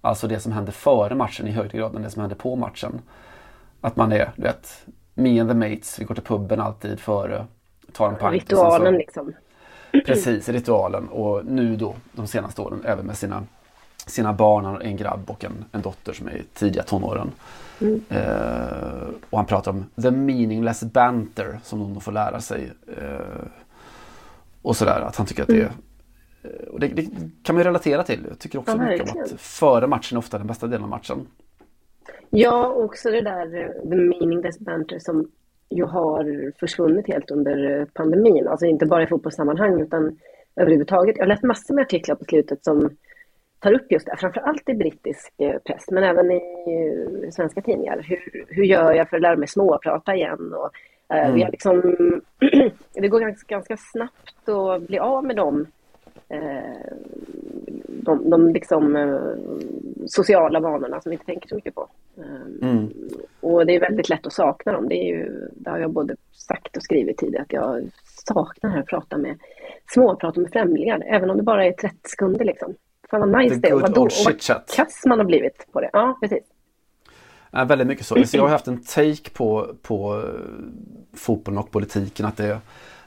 Speaker 2: Alltså det som händer före matchen i högre grad än det som händer på matchen. Att man är, du vet, me and the mates, vi går till puben alltid före, tar en pint.
Speaker 3: Ritualen så, liksom.
Speaker 2: Precis, ritualen. Och nu då, de senaste åren, även med sina, sina barn, en grabb och en, en dotter som är i tidiga tonåren. Mm. Eh, och han pratar om the meaningless banter som de får lära sig. Eh, och sådär, att han tycker att det är eh, och det, det, kan man ju relatera till. Jag tycker också ja, mycket om att före matchen är ofta den bästa delen av matchen.
Speaker 3: Ja, också det där eh, the meaningless banter som ju har försvunnit helt under eh, pandemin. Alltså inte bara i fotbollssammanhang utan överhuvudtaget. Jag har läst massor med artiklar på slutet som tar upp just det, framförallt i brittisk eh, press, men även i eh, svenska tidningar. Hur, hur gör jag för att lära mig småprata igen? Och, mm. liksom, det går ganska, ganska snabbt att bli av med dem. Eh, de, de liksom, eh, sociala vanorna som vi inte tänker så mycket på. Eh, mm. Och det är väldigt lätt att sakna dem. Det, är ju, det har jag både sagt och skrivit tidigare, att jag saknar att prata med småprata med främlingar, även om det bara är 30 sekunder. Liksom. Fan vad nice det är. Och vad, vad kass man har blivit på det. Ja, precis.
Speaker 2: Ja, väldigt mycket så. jag har haft en take på, på fotbollen och politiken att det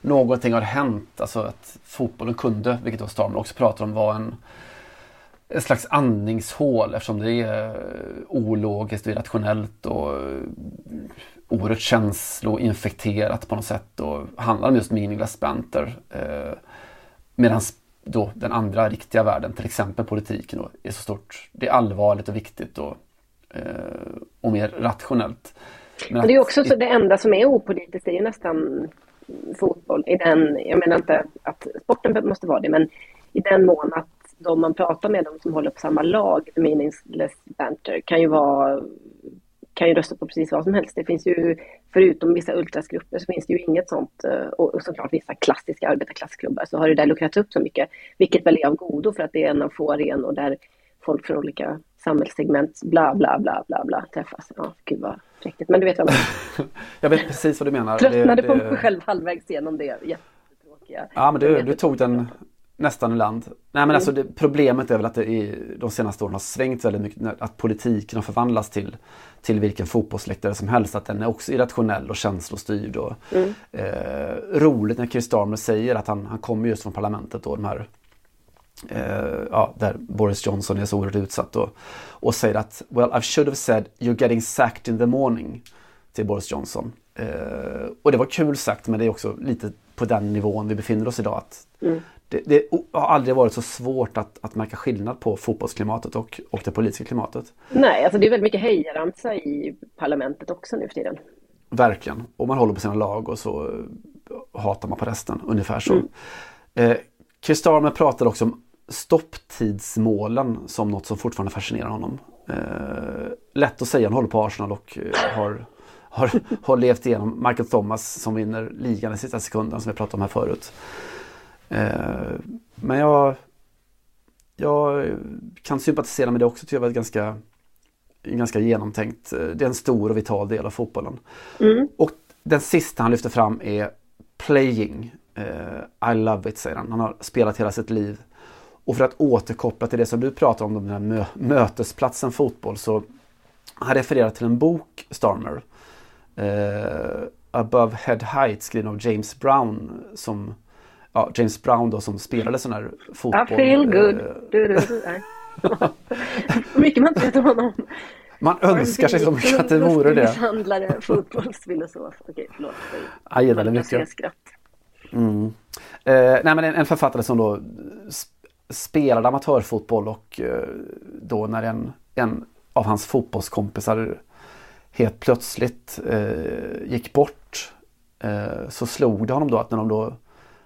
Speaker 2: någonting har hänt. Alltså att fotbollen kunde, vilket då Starman också pratar om, var en, en slags andningshål eftersom det är eh, ologiskt och irrationellt och eh, oerhört känsloinfekterat på något sätt och handlar om just meaningless banter. Eh, Medan då den andra riktiga världen, till exempel politiken, då, är så stort. Det är allvarligt och viktigt och, eh, och mer rationellt.
Speaker 3: Men det är också så det enda som är opolitiskt, det är ju nästan fotboll. I den, jag menar inte att sporten måste vara det, men i den mån att de man pratar med, de som håller på samma lag, meaningless banter, kan ju vara kan ju rösta på precis vad som helst. Det finns ju, förutom vissa ultrasgrupper, så finns det ju inget sånt, eh, och såklart vissa klassiska arbetarklassklubbar, så har det där luckrats upp så mycket, vilket väl är av godo för att det är en av få arenor där folk från olika samhällssegment, bla bla bla bla bla, träffas. Ja, gud vad präktigt, men du vet vad jag
Speaker 2: menar. jag vet precis vad du menar.
Speaker 3: Tröttnade det, det... på mig själv halvvägs igenom det jättetråkiga.
Speaker 2: Ja, men du, du tog den nästan i land. Nej men alltså det, problemet är väl att det i de senaste åren har svängt väldigt mycket. Att politiken har förvandlats till, till vilken fotbollsläktare som helst. Att den är också irrationell och känslostyrd. Och, mm. eh, roligt när Keir Starmer säger att han, han kommer just från parlamentet då. De här, eh, ja, där Boris Johnson är så oerhört utsatt. Och, och säger att Well I should have said you're getting sacked in the morning. Till Boris Johnson. Eh, och det var kul sagt men det är också lite på den nivån vi befinner oss idag. Att mm det, det, har aldrig varit så svårt att, att märka skillnad på fotbollsklimatet och, och det politiska klimatet.
Speaker 3: Nej, alltså det är väldigt mycket hejaramsa i parlamentet också nu för tiden.
Speaker 2: Verkligen, och man håller på sina lag och så eh, hatar man på resten, ungefär så. Mm. Eh, Chris Starmer pratar också om stopptidsmålen som något som fortfarande fascinerar honom. Eh, lätt att säga, han håller på Arsenal och eh, har, har, har levt igenom Michael Thomas som vinner ligan i sista sekunden som vi pratade om här förut. Eh, men jag, jag kan sympatisera med det också. Tycker jag var ganska, ganska genomtänkt. Eh, det är en stor och vital del av fotbollen. Mm. Och den sista han lyfter fram är playing. Uh, I love it säger han. Han har spelat hela sitt liv. Och för att återkoppla till det som du pratar om, den här mö mötesplatsen fotboll, så han refererar till en bok, Starmer. Uh, Above Head Height skriven av James Brown som ja, James Brown då som spelade sån här fotboll.
Speaker 3: I feel good. Eh, du, du, du. mycket man inte vet om honom.
Speaker 2: Man önskar sig så mycket att det vore det.
Speaker 3: Misshandlare, fotbollsfilosof. Okej, förlåt.
Speaker 2: Jag gillar det mycket.
Speaker 3: Skratt.
Speaker 2: Mm. Eh, nej, men en, en, författare som då spelade amatörfotboll och eh, då när en, en av hans fotbollskompisar helt plötsligt eh, gick bort eh, så slog det honom då att när de då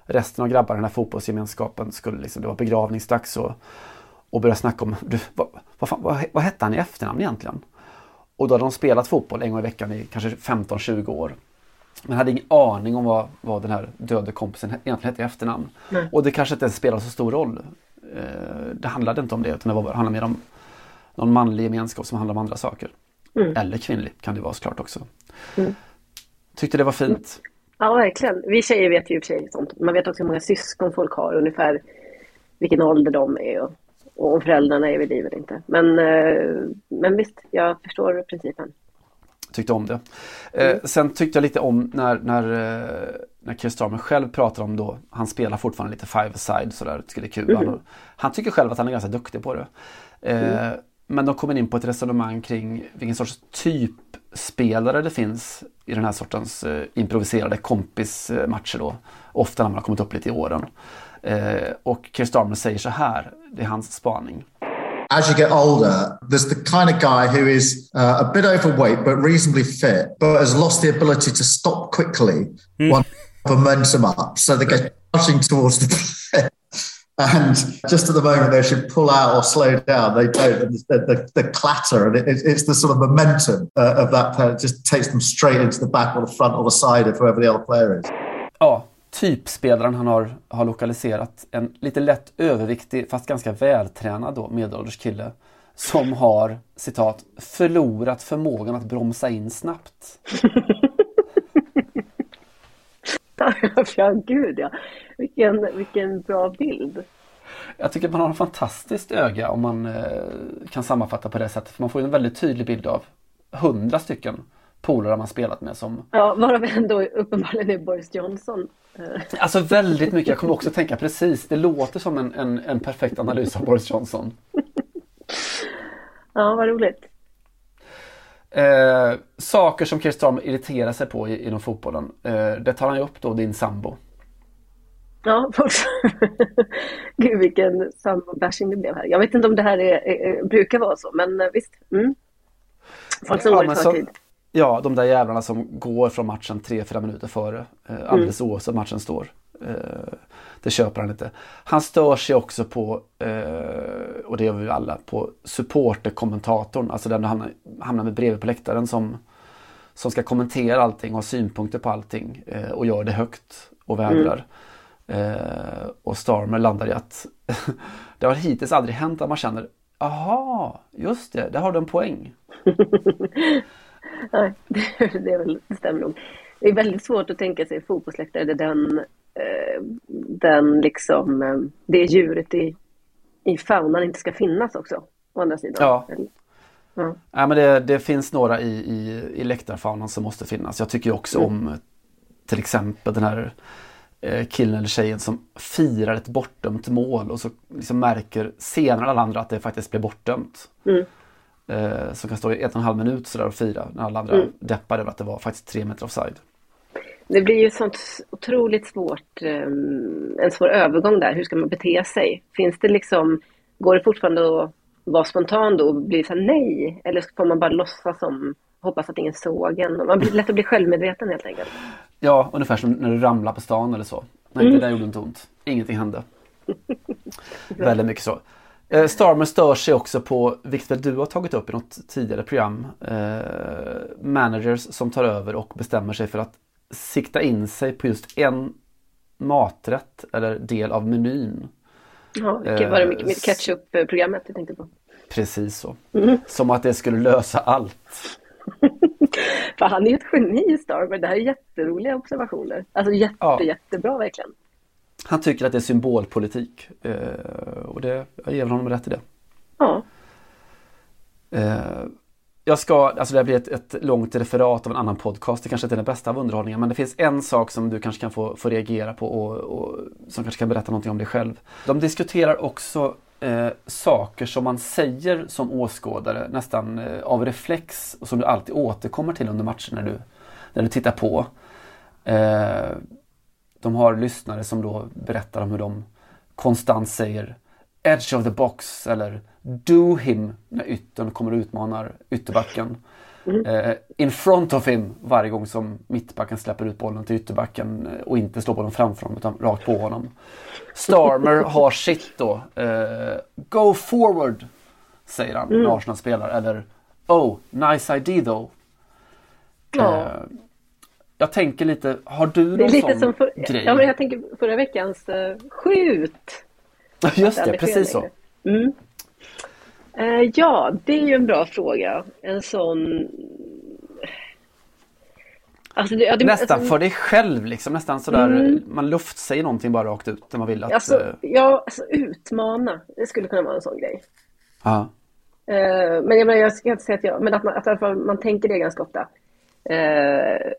Speaker 2: resten av grabbarna i den här fotbollsgemenskapen skulle liksom, det var begravningsdags och, och började snacka om du, vad, vad, fan, vad, vad hette han i efternamn egentligen? Och då hade de spelat fotboll en gång i veckan i kanske 15-20 år. Men hade ingen aning om vad, vad den här döde kompisen egentligen hette i efternamn. Nej. Och det kanske inte spelade så stor roll. Eh, det handlade inte om det utan det var, handlade mer om någon manlig gemenskap som handlar om andra saker. Mm. Eller kvinnlig kan det vara såklart också. Mm. Tyckte det var fint.
Speaker 3: Ja, verkligen. Vi tjejer vet ju i sig sånt. Man vet också hur många syskon folk har, ungefär vilken ålder de är och, och om föräldrarna är vid liv eller inte. Men, eh, men visst, jag förstår principen.
Speaker 2: Tyckte om det. Eh, mm. sen tyckte jag lite om när, när, eh, när Keir Starmer själv pratar om då, han spelar fortfarande lite five-side sådär, är kul. Mm. Han, han, tycker själv att han är ganska duktig på det. Mm. Men de kommer in på ett resonemang kring vilken sorts typspelare det finns i den här sortens eh, improviserade kompismatcher då. Ofta när man har kommit upp lite i åren. Eh, och Keir Starmer säger så här, det är hans spaning.
Speaker 6: As you get older, there's the kind of guy who is uh, a bit overweight but reasonably fit, but has lost the ability to stop quickly mm. when momentum up. So they go rushing towards the And just at the moment they should pull out or slow down, they don't. The, the, the clatter and it, it's the sort of momentum uh, of that player just takes them straight into the back or the front or the side of whoever the other player is.
Speaker 2: Ja, typspelaren han har, har lokaliserat. En lite lätt överviktig fast ganska vältränad då, medelålders kille. Som har, citat, förlorat förmågan att bromsa in snabbt.
Speaker 3: ja, gud ja. Vilken, vilken bra bild.
Speaker 2: Jag tycker man har en fantastiskt öga om man eh, kan sammanfatta på det sättet. För man får en väldigt tydlig bild av hundra stycken polare man spelat med som...
Speaker 3: Ja, varav ändå uppenbarligen är Boris Johnson.
Speaker 2: Eh. Alltså väldigt mycket. Jag kommer också tänka precis. Det låter som en, en, en perfekt analys av Boris Johnson.
Speaker 3: ja, vad roligt.
Speaker 2: Eh, saker som Keir Starmer irriterar sig på inom fotbollen. Eh, det tar han ju upp då, din sambo.
Speaker 3: Ja, gud vilken sambo-bashing det blev här. Jag vet inte om det här är, är, brukar vara så, men eh, visst. Mm. Folk som ja, går i förtid.
Speaker 2: Ja, de där jävlarna som går från matchen 3-4 minuter före. Eh, alldeles mm. oavsett matchen står. Eh, det köper han inte. Han stör sig också på, eh, och det gör vi alla, på supporterkommentatorn. Alltså den du hamnar, hamnar med bredvid på läktaren som, som ska kommentera allting och ha synpunkter på allting. Eh, och gör det högt och vädrar. Mm. och Starmer landar i att det har hittills aldrig hänt att man känner Aha, just det, där har du en poäng.
Speaker 3: Nej, det, det, är väl, det stämmer nog. Det är väldigt svårt att tänka sig fotbollsläktare där den Eh, den liksom, eh, det djuret i, i faunan inte ska finnas också. Å andra sidan.
Speaker 2: Ja. Ja. ja men det, det, finns några i, i, i läktarfaunan som måste finnas. Jag tycker också mm. om till exempel den här eh, killen eller tjejen som firar ett bortdömt mål och så liksom märker senare alla andra att det faktiskt blev bortdömt. Mm. Eh, som kan stå i en och en halv minut sådär och fira när alla andra mm. deppar över att det var faktiskt tre meter offside.
Speaker 3: Det blir ju sånt otroligt svårt, ehm, en svår övergång där. Hur ska man bete sig? Finns det liksom, går det fortfarande att vara spontan då och bli så nej? Eller får man bara låtsas som, hoppas att ingen såg en? Man blir lätt att bli självmedveten helt enkelt.
Speaker 2: Ja, ungefär som när du ramlar på stan eller så. Nej, mm. det där gjorde inte ont. Ingenting hände. Väldigt mycket så. Eh, Starmer stör sig också på, vilket du har tagit upp i något tidigare program, eh, managers som tar över och bestämmer sig för att sikta in sig på just en maträtt eller del av menyn.
Speaker 3: Ja, vilket var det mycket, mycket ketchup-programmet jag tänkte på.
Speaker 2: Precis så. Mm. Som att det skulle lösa allt.
Speaker 3: För han är ju ett geni Starmer. Det här är jätteroliga observationer. Alltså jätte, ja. jättebra verkligen.
Speaker 2: Han tycker att det är symbolpolitik. Eh, och det, jag ger honom rätt i det.
Speaker 3: Ja.
Speaker 2: Eh, jag ska, alltså det blir ett, ett långt referat av en annan podcast. Det kanske inte är den bästa av underhållningen men det finns en sak som du kanske kan få, få reagera på och, och som kanske kan berätta någonting om dig själv. De diskuterar också eh, saker som man säger som åskådare nästan eh, av reflex och som du alltid återkommer till under matchen när du, när du tittar på. Eh, de har lyssnare som då berättar om hur de konstant säger Edge of the box eller Do him när yttern kommer och utmanar ytterbacken. Eh, in front of him varje gång som mittbacken släpper ut bollen till ytterbacken eh, och inte slår bollen framför honom utan rakt på honom. Starmer har sitt då. Eh, Go forward säger han när Arsenal spelar. Eller Oh, nice idea though.
Speaker 3: Ja.
Speaker 2: Eh, jag tänker lite, har du
Speaker 3: Det är
Speaker 2: någon
Speaker 3: lite
Speaker 2: sån
Speaker 3: som för,
Speaker 2: grej?
Speaker 3: ja, men jag tänker förra veckans uh, skjut.
Speaker 2: Just det, precis så.
Speaker 3: Mm. Eh, ja, det är ju en bra fråga. En sån... Alltså, det, ja, det,
Speaker 2: Nästan
Speaker 3: alltså,
Speaker 2: för dig själv liksom, nästan sådär,
Speaker 3: Mm.
Speaker 2: man luftsäger någonting bara rakt ut när man vill att...
Speaker 3: Alltså,
Speaker 2: eh,
Speaker 3: ja, alltså utmana. Det skulle kunna vara en sån grej.
Speaker 2: ja.
Speaker 3: Eh, men jag, menar, jag ska inte säga att jag, men att man, att man tänker det ganska ofta. Eh,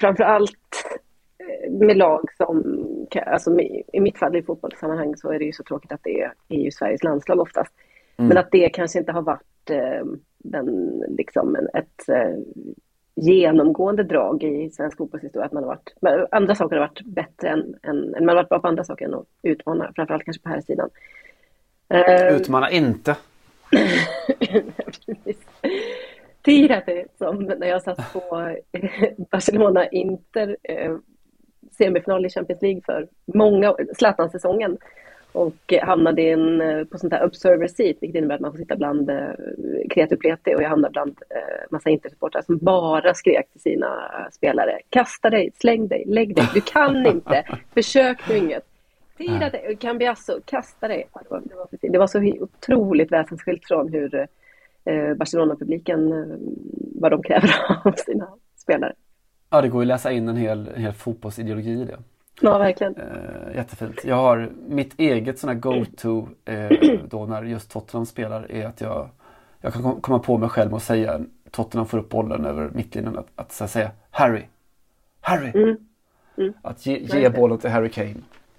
Speaker 3: framför allt eh, med lag som, alltså med, i mitt fall i fotbollssammanhang så är det ju så tråkigt att det är, är ju Sveriges landslag oftast. Men att det kanske inte har varit eh, den, liksom en, ett eh, genomgående drag i svensk fotbollshistoria. Att man har varit, men andra saker har varit bättre än, än, än man har varit bra på andra saker än att utmana, framförallt kanske på här sidan. Eh,
Speaker 2: Utmana inte.
Speaker 3: Tirate, som när jag satt på eh, Barcelona-Inter eh, semifinal i Champions League för många Zlatan-säsongen och eh, hamnade i en, eh, på sånt här observer seat, vilket innebär att man får sitta bland kreti och pleti och jag hamnade bland massa Intersupportrar som bara skrek till sina spelare. Kasta dig, släng dig, lägg dig, du kan inte, försök nu inget. Tirate, Cambiasso, kasta dig. Det var, det var, precis- det var så otroligt väsensskilt från hur Barcelona-publiken, eh, vad de kräver av sina spelare.
Speaker 2: Ja, det går ju att läsa in en hel, en hel fotbollsideologi i det.
Speaker 3: Ja, verkligen.
Speaker 2: Eh, jättefint. Jag har mitt eget sån här go-to eh, då när just Tottenham spelar är att jag, jag kan kom- komma på mig själv och säga Tottenham får upp bollen över mittlinjen att, att att säga Harry, Harry. Att ge, ge bollen till Harry Kane.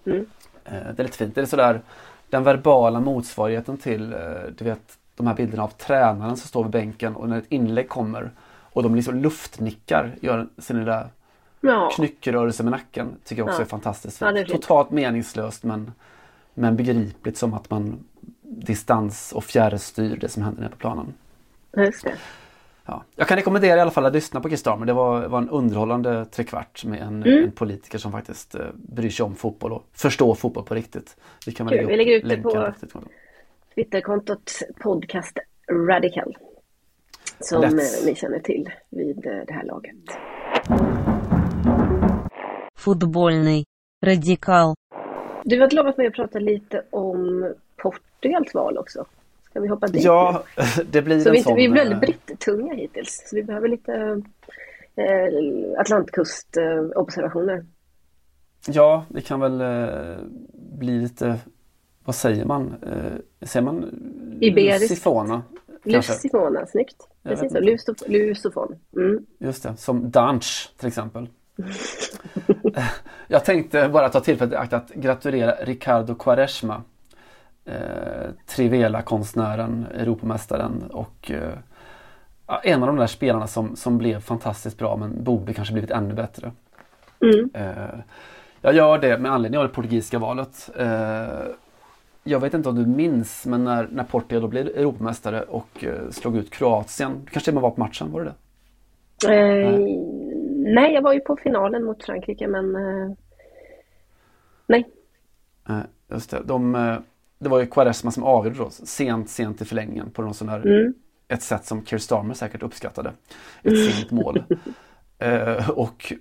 Speaker 3: Mm.
Speaker 2: Eh, det är lite fint. Det är sådär den verbala motsvarigheten till eh, du vet de här bilderna av tränaren som står vid bänken och när ett inlägg kommer och de liksom luftnickar, gör sin lilla
Speaker 3: Ja,
Speaker 2: knyckrörelse med nacken tycker jag också
Speaker 3: Ja.
Speaker 2: är fantastiskt
Speaker 3: Ja,
Speaker 2: fint.
Speaker 3: fint.
Speaker 2: Totalt meningslöst men, men begripligt som att man distans och fjärrstyr det som händer nere på planen.
Speaker 3: just det.
Speaker 2: Ja. Jag kan rekommendera i alla fall att lyssna på Kistarmer. Det var, var en underhållande trekvart med en,
Speaker 3: Mm.
Speaker 2: en politiker som faktiskt eh, bryr sig om fotboll och förstår fotboll på riktigt. Vi kan väl
Speaker 3: Kul. Vi lägger ut det
Speaker 2: länkar
Speaker 3: på-. Twitterkontot Podcast Radical. Som
Speaker 2: Let's.
Speaker 3: Eh, ni känner till vid eh, det här laget.
Speaker 7: Fotbollny Radikal.
Speaker 3: Du har lovat mig att prata lite om Portugals val också. Ska vi hoppa dit?
Speaker 2: Ja, nu? det blir
Speaker 3: så
Speaker 2: en
Speaker 3: vi,
Speaker 2: sån...
Speaker 3: Vi är väldigt
Speaker 2: eh,
Speaker 3: britt-tunga hittills, så vi behöver lite eh, Atlantkussobservationer.
Speaker 2: Eh, ja, det kan väl eh, bli lite vad säger man? Eh, säger man
Speaker 3: Iberiskt.
Speaker 2: Lusifona? Kanske.
Speaker 3: Lusifona, snyggt. Precis så,
Speaker 2: vet
Speaker 3: Lusof- lusofon. Mm.
Speaker 2: Just det, som Dunch till exempel. Jag tänkte bara ta tillfället i akt att gratulera Ricardo Quaresma. Eh, Trivela-konstnären, Europamästaren och eh, en av de där spelarna som, som blev fantastiskt bra men borde kanske blivit ännu bättre.
Speaker 3: Mm.
Speaker 2: Eh, jag gör det med anledning av det portugisiska valet. Eh, jag vet inte om du minns men när, när Portugal då blev Europamästare och eh, slog ut Kroatien. Du kanske med var på matchen, var det det?
Speaker 3: Eh, nej, jag var ju på finalen mot Frankrike men eh, nej.
Speaker 2: Eh, just det. De, eh, det var ju Quaresma som avgjorde då, sent, sent i förlängningen på någon sån här,
Speaker 3: Mm.
Speaker 2: ett sätt som Keir Starmer säkert uppskattade. Ett sent mål. Eh, och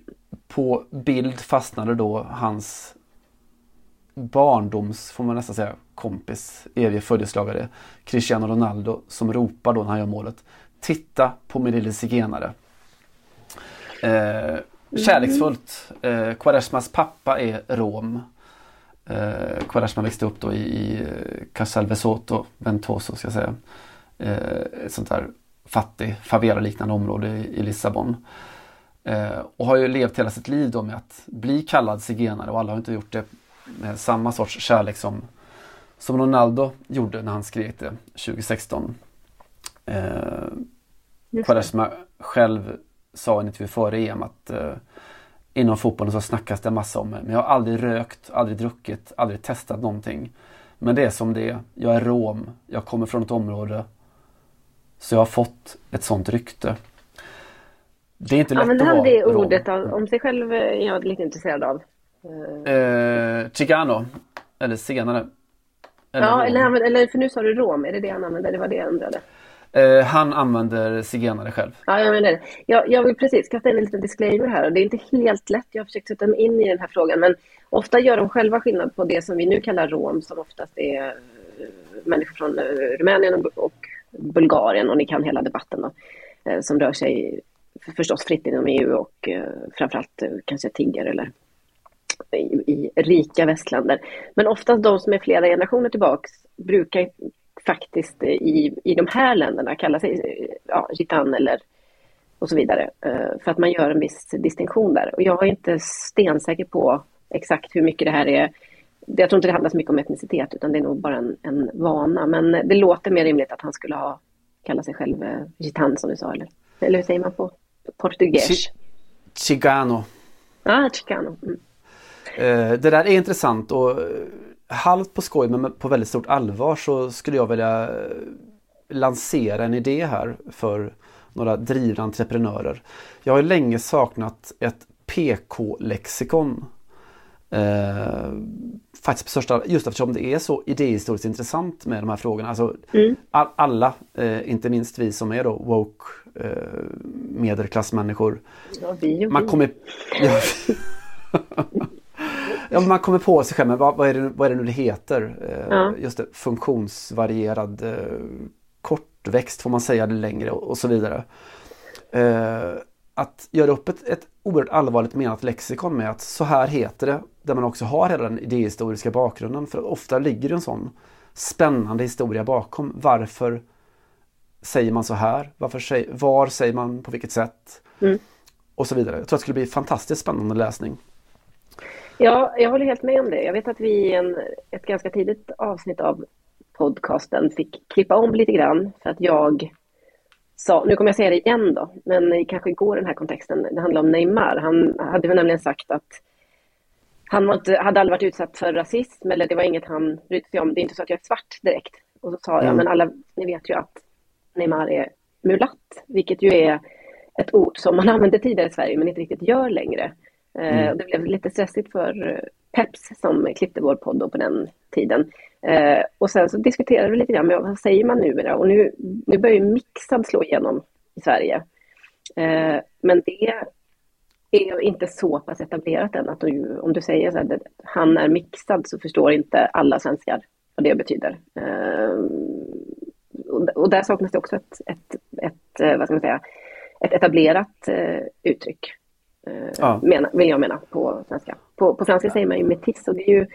Speaker 2: på bild fastnade då hans barndoms, får man nästan säga, kompis, evige följeslagare Cristiano Ronaldo som ropar då när han gör målet. Titta på min lille zigenare. Eh, kärleksfullt. Eh, Quaresmas pappa är rom. Eh, Quaresma växte upp då i, i eh, Casalvesoto, Ventoso ska jag säga. Eh, ett sånt där fattig favela-liknande område i, i Lissabon. Eh, och har ju levt hela sitt liv då med att bli kallad zigenare och alla har inte gjort det samma sorts kärlek som, som Ronaldo gjorde när han skrek det 2016. Eh, Quaresma själv sa i en intervju före EM att eh, inom fotbollen så snackas det massa om mig. Men jag har aldrig rökt, aldrig druckit, aldrig testat någonting. Men det är som det är. Jag är rom. Jag kommer från ett område. Så jag har fått ett sånt rykte. Det är inte lätt
Speaker 3: Använder
Speaker 2: att
Speaker 3: han
Speaker 2: vara
Speaker 3: det
Speaker 2: rom.
Speaker 3: ordet av, om sig själv är jag lite intresserad av. Eh,
Speaker 2: Eh, Chicano. Eller senare. Eller
Speaker 3: ja, eller, eller för nu sa du rom, är det det han använder? Det var det jag undrade.
Speaker 2: Eh, han använder zigenare själv.
Speaker 3: Ja, jag menar det. Jag, jag vill precis kasta in en liten disclaimer här. Och det är inte helt lätt. Jag har försökt sätta mig in i den här frågan. Men ofta gör de själva skillnad på det som vi nu kallar rom, som oftast är eh, människor från eh, Rumänien och, Bulgarien. Och ni kan hela debatten då. Som rör sig förstås fritt inom EU och framförallt kanske tigger eller i, i rika västländer. Men oftast de som är flera generationer tillbaks brukar faktiskt i, i de här länderna kalla sig ja, gitan eller och så vidare. eh, För att man gör en viss distinktion där. Och jag är inte stensäker på exakt hur mycket det här är. Jag tror inte det handlar så mycket om etnicitet utan det är nog bara en, en vana. Men det låter mer rimligt att han skulle ha kallat sig själv eh, gitan som du sa. Eller, eller hur säger man på portugis?
Speaker 2: Chi- Chicano.
Speaker 3: Ah, chicano. Mm.
Speaker 2: Eh, det där är intressant och eh, halvt på skoj men på väldigt stort allvar så skulle jag vilja eh, lansera en idé här för några drivna entreprenörer. Jag har länge saknat ett PK-lexikon. Eh, faktiskt på största, just eftersom det är så idéhistoriskt intressant med de här frågorna. Alltså, all, alla, eh, inte minst vi som är då woke eh, medelklassmänniskor.
Speaker 3: Ja, vi och
Speaker 2: Man
Speaker 3: vi.
Speaker 2: kommer, ja, ja, man kommer på sig själv, men vad, vad, är det, vad är det nu det heter? Eh,
Speaker 3: Ja.
Speaker 2: Just det, funktionsvarierad eh, kortväxt får man säga det längre och, och så vidare. Eh, att göra upp ett, ett oerhört allvarligt menat lexikon med att så här heter det, där man också har hela den idéhistoriska bakgrunden. För ofta ligger det en sån spännande historia bakom. Varför säger man så här? Varför var säger man på vilket sätt?
Speaker 3: Mm.
Speaker 2: Och så vidare. Jag tror att det skulle bli fantastiskt spännande läsning.
Speaker 3: Ja, jag håller helt med om det. Jag vet att vi i en, ett ganska tidigt avsnitt av podcasten fick klippa om lite grann för att jag sa, nu kommer jag säga det igen då, men kanske går den här kontexten, det handlar om Neymar. Han hade väl nämligen sagt att han inte, hade aldrig varit utsatt för rasism eller det var inget han brydde sig om. Det är inte så att jag är svart direkt. Och så sa jag,
Speaker 2: Mm.
Speaker 3: men alla, ni vet ju att Neymar är mulatt, vilket ju är ett ord som man använde tidigare i Sverige men inte riktigt gör längre. Eh,
Speaker 2: Mm.
Speaker 3: Det blev lite stressigt för Peps som klippte vår podd på den tiden. Eh, och sen så diskuterade vi lite grann, men vad säger man numera? Och nu, nu börjar ju mixad slå igenom i Sverige. Eh, men det är inte så pass etablerat än att du, om du säger så här, det- han är mixad så förstår inte alla svenskar vad det betyder. Och, där saknas det också ett, ett, ett, vad ska man säga, ett etablerat uttryck. Eh,
Speaker 2: Ja.
Speaker 3: mena, vill jag mena på svenska. På, på franska säger man ju metis och det är ju,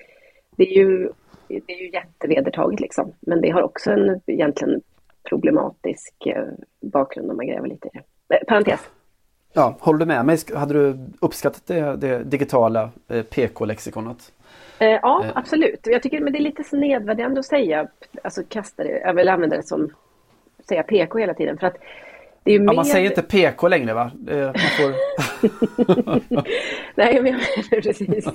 Speaker 3: det är ju, det är ju jättevedertaget liksom. Men det har också en egentligen problematisk eh, bakgrund om man gräver lite i det. Eh, parentes.
Speaker 2: Ja, håller du med mig? Hade du uppskattat det, det digitala eh, PK-lexikonet?
Speaker 3: Eh, ja,
Speaker 2: Eh.
Speaker 3: absolut. Jag tycker men det är lite snedvärderande att säga, alltså kasta det, jag vill använda det som, säga PK hela tiden. För att det är ju
Speaker 2: Ja,
Speaker 3: mer...
Speaker 2: man säger inte PK längre va? Eh, Man får...
Speaker 3: Nej, men jag menar precis.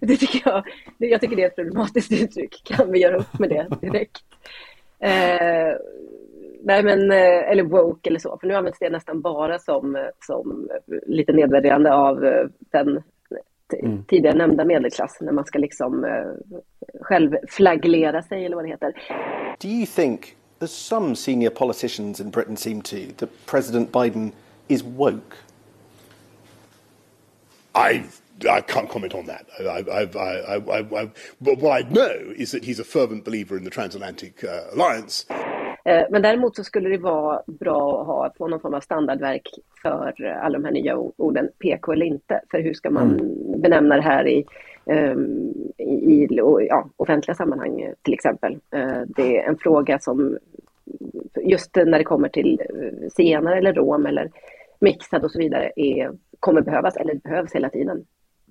Speaker 3: Det tycker jag, det- jag tycker det är ett problematiskt uttryck. Kan vi göra upp med det direkt? Eh, nej, men, eh, eller woke eller så, för nu används det nästan bara som, eh, som lite nedvärderande av eh, den
Speaker 2: Mm.
Speaker 3: tidigare nämnda medelklassen när man ska liksom eh, själv flaglera sig eller vad det heter.
Speaker 8: Do you think, as some senior politicians in Britain seem to, that President Biden is woke?
Speaker 9: I I can't comment on that. I, I, I, I, I, I, but what I know is that he's a fervent believer in the transatlantic uh, alliance.
Speaker 3: Eh, Men däremot så skulle det vara bra att ha få någon form av standardverk för alla de här nya orden, PK eller inte. För hur ska man benämna det här i, i, i ja, offentliga sammanhang eh, till exempel. Eh, Det är en fråga som just när det kommer till eh, zigenare eller rom eller mixad och så vidare är, kommer behövas eller behövs hela tiden.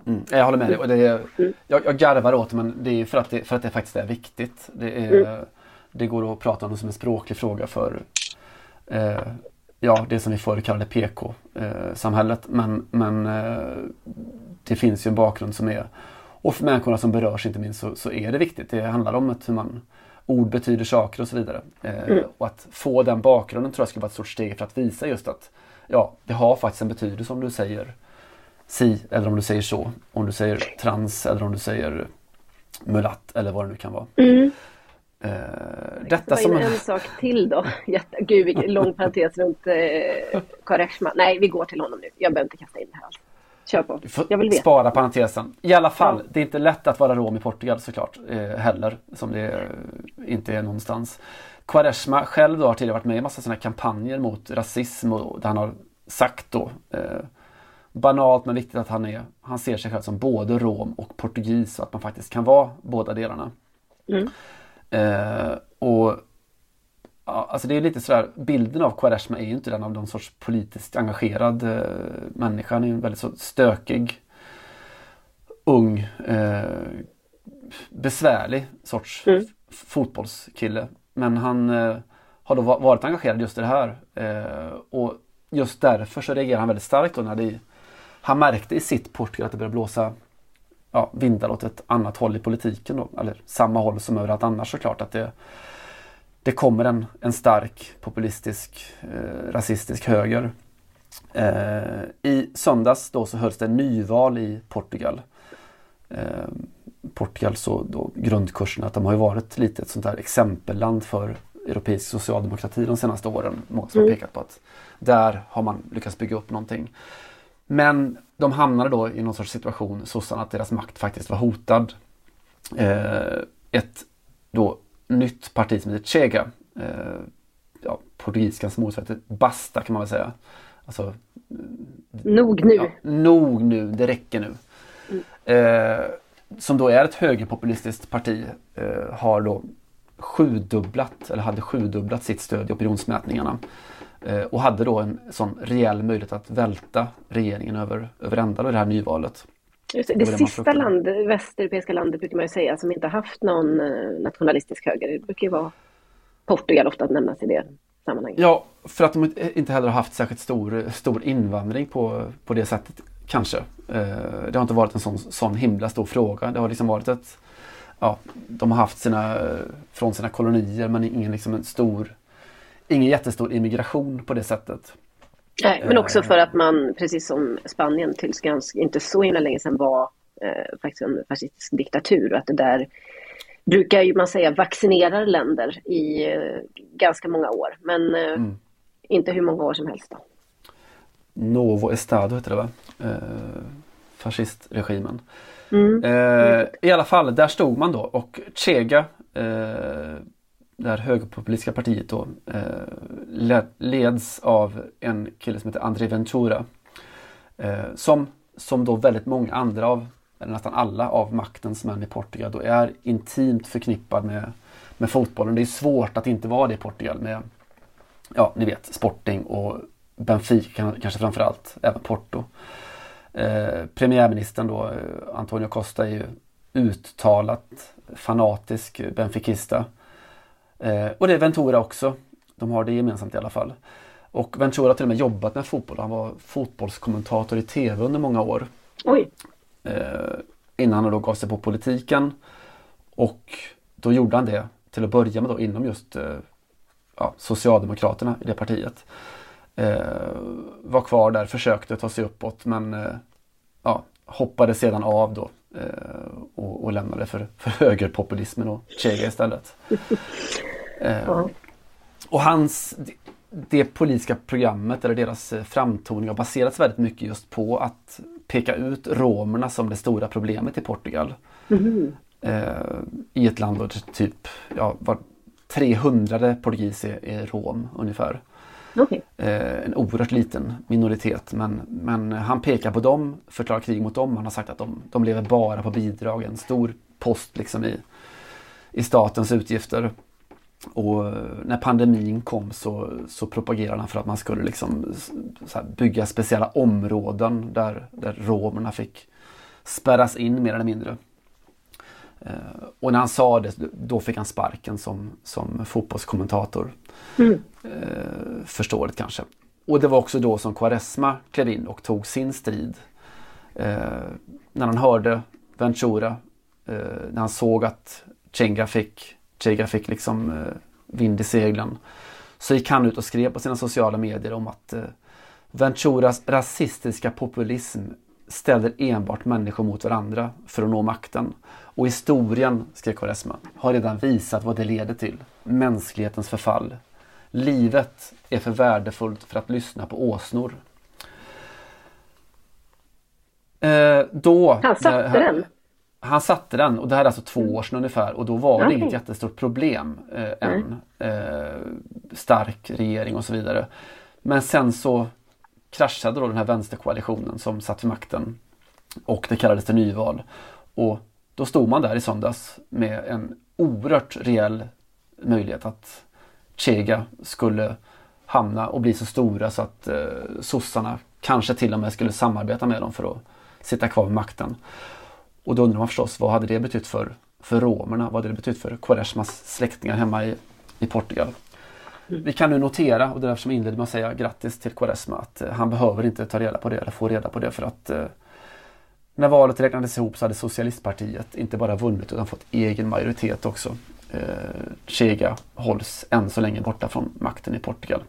Speaker 2: Mm, jag håller med dig. Och det är, jag, jag garvar åt men det är för att det, för att det faktiskt är viktigt. Det, är,
Speaker 3: Mm.
Speaker 2: det går att prata om det som en språklig fråga för eh, ja, det som vi förr kallade PK-samhället. men men eh, det finns ju en bakgrund som är och för människorna som berörs inte minst så, så är det viktigt. Det handlar om att hur man ord betyder saker och så vidare. Eh,
Speaker 3: Mm.
Speaker 2: Och att få den bakgrunden tror jag skulle vara ett stort steg för att visa just att ja, det har faktiskt en betydelse om du säger si eller om du säger så. Om du säger trans eller om du säger mulatt eller vad det nu kan vara.
Speaker 3: Mm.
Speaker 2: Eh,
Speaker 3: Detta som en sak till då. Jätte, gud, lång parentes runt eh, Quaresma. Nej, vi går till honom nu. Jag behöver inte kasta in det här alls. Kör på.
Speaker 2: Vi får
Speaker 3: Jag vill veta.
Speaker 2: spara parentesen. I alla fall, det är inte lätt att vara rom i Portugal såklart. Eh, heller, som det eh, inte är någonstans. Quaresma själv då har tidigare varit med i massa sådana kampanjer mot rasism och där han har sagt då eh, banalt men viktigt att han är han ser sig själv som både rom och portugis och att man faktiskt kan vara båda delarna.
Speaker 3: Mm.
Speaker 2: Eh, och ja, alltså det är lite sådär, bilden av Quaresma är ju inte den av någon sorts politiskt engagerad eh, människa. Han är ju en väldigt så stökig, ung, eh, besvärlig sorts
Speaker 3: Mm.
Speaker 2: fotbollskille. Men han eh, har då va- varit engagerad just i det här. Eh, och just därför så reagerar han väldigt starkt då när det, han märkte i sitt Portugal att det började blåsa ja, vindar åt ett annat håll i politiken då. Eller samma håll som överallt annars såklart. Att det, det kommer en, en stark populistisk eh, rasistisk höger. Eh, I söndags då så hölls det nyval i Portugal. Eh, Portugal så då grundkursen att de har ju varit lite ett sånt där exempelland för europeisk socialdemokrati de senaste åren. Många som har
Speaker 3: Mm.
Speaker 2: pekat på att där har man lyckats bygga upp någonting. Men de hamnade då i någon sorts situation, sossarna, att deras makt faktiskt var hotad. Eh, ett då nytt parti som heter Chega, eh, ja, portugisiskans motsvarighet till Basta kan man väl säga. Alltså,
Speaker 3: Nog nu.
Speaker 2: ja, nog nu, det räcker nu. Eh, som då är ett högerpopulistiskt parti eh, har då sjudubblat, eller hade sjudubblat sitt stöd i opinionsmätningarna. Eh, och hade då en sån reell möjlighet att välta regeringen över, över ända i det här nyvalet.
Speaker 3: Just det,
Speaker 2: Det
Speaker 3: sista land, västeuropeiska landet brukar man ju säga som inte haft någon eh, nationalistisk höger. Det brukar ju vara Portugal ofta att nämnas i det sammanhanget.
Speaker 2: Ja, för att de inte heller har haft särskilt stor, stor invandring på, på det sättet kanske. Eh, det har inte varit en sån, sån himla stor fråga. Det har liksom varit ett Ja, de har haft sina, från sina kolonier men ingen liksom en stor Ingen jättestor immigration på det sättet.
Speaker 3: Nej, men också
Speaker 2: Eh,
Speaker 3: för att man, precis som Spanien tills ganska, inte så himla länge sedan var eh, faktiskt en fascistisk diktatur och att det där brukar ju man säga vaccinerar länder i eh, ganska många år, men eh,
Speaker 2: Mm.
Speaker 3: inte hur många år som helst. Då.
Speaker 2: Novo Estado heter det va? Eh, fascistregimen.
Speaker 3: Mm.
Speaker 2: Eh, I alla fall, där stod man då och Chega, det här högerpopulistiska partiet då, eh, leds av en kille som heter André Ventura. Eh, som, som då väldigt många andra av, eller nästan alla av maktens män i Portugal då är intimt förknippad med, med fotbollen. Det är svårt att inte vara det i Portugal med, ja ni vet, Sporting och Benfica kanske framförallt, även Porto. Eh, premiärministern då, eh, Antonio Costa är ju uttalat fanatisk eh, Benficista. Eh, och det är Ventura också. De har det gemensamt i alla fall. Och Ventura har till och med jobbat med fotboll. Han var fotbollskommentator i tv under många år.
Speaker 3: Oj.
Speaker 2: Eh, innan han då gav sig på politiken. Och då gjorde han det till att börja med då inom just eh, ja, Socialdemokraterna i det partiet. Eh, var kvar där, försökte ta sig uppåt men eh, ja, hoppade sedan av då och, och lämnade för, för högerpopulismen och Chega istället. Eh,
Speaker 3: Ja.
Speaker 2: och hans, det, det politiska programmet eller deras eh, framtoning har baserats väldigt mycket just på att peka ut romerna som det stora problemet i Portugal.
Speaker 3: Mhm.
Speaker 2: Eh, I ett land då typ ja, var 300 portugis är, är rom ungefär.
Speaker 3: Okej.
Speaker 2: Eh, en oerhört liten minoritet men, men han pekar på dem, förklarar krig mot dem. Han har sagt att de, de lever bara på bidrag, en stor post liksom i, i statens utgifter. Och eh, när pandemin kom så, så propagerade han för att man skulle liksom bygga speciella områden där, där romerna fick spärras in mer eller mindre. Eh, och när han sa det, då fick han sparken som, som fotbollskommentator.
Speaker 3: Mm.
Speaker 2: Eh, förståeligt kanske. Och det var också då som Quaresma klev in och tog sin strid. Eh, när han hörde Ventura, eh, när han såg att Chenga fick, Chenga fick liksom eh, vind i seglen. Så gick han ut och skrev på sina sociala medier om att eh, Venturas rasistiska populism ställer enbart människor mot varandra för att nå makten. Och historien, skrev Quaresma, har redan visat vad det leder till. Mänsklighetens förfall. Livet är för värdefullt för att lyssna på åsnor. Eh, då,
Speaker 3: Han satte
Speaker 2: här,
Speaker 3: den.
Speaker 2: Han satte den och det här är alltså två år sedan ungefär och då var det
Speaker 3: Okej.
Speaker 2: inget jättestort problem eh, än. Eh, stark regering och så vidare. Men sen så kraschade då den här vänsterkoalitionen som satt vid makten och det kallades till nyval. Och då stod man där i söndags med en oerhört reell möjlighet att Chega skulle hamna och bli så stora så att eh, sossarna kanske till och med skulle samarbeta med dem för att sitta kvar vid makten. Och då undrar man förstås vad hade det betytt för, för romerna? Vad hade det betytt för Quaresmas släktingar hemma i, i Portugal? Vi kan nu notera, och det är därför som jag inledde med att säga grattis till Quaresma, att eh, han behöver inte ta reda på det eller få reda på det för att eh, när valet räknades ihop så hade Socialistpartiet inte bara vunnit utan fått egen majoritet också. Eh, Chega hålls än så länge borta från makten i Portugal.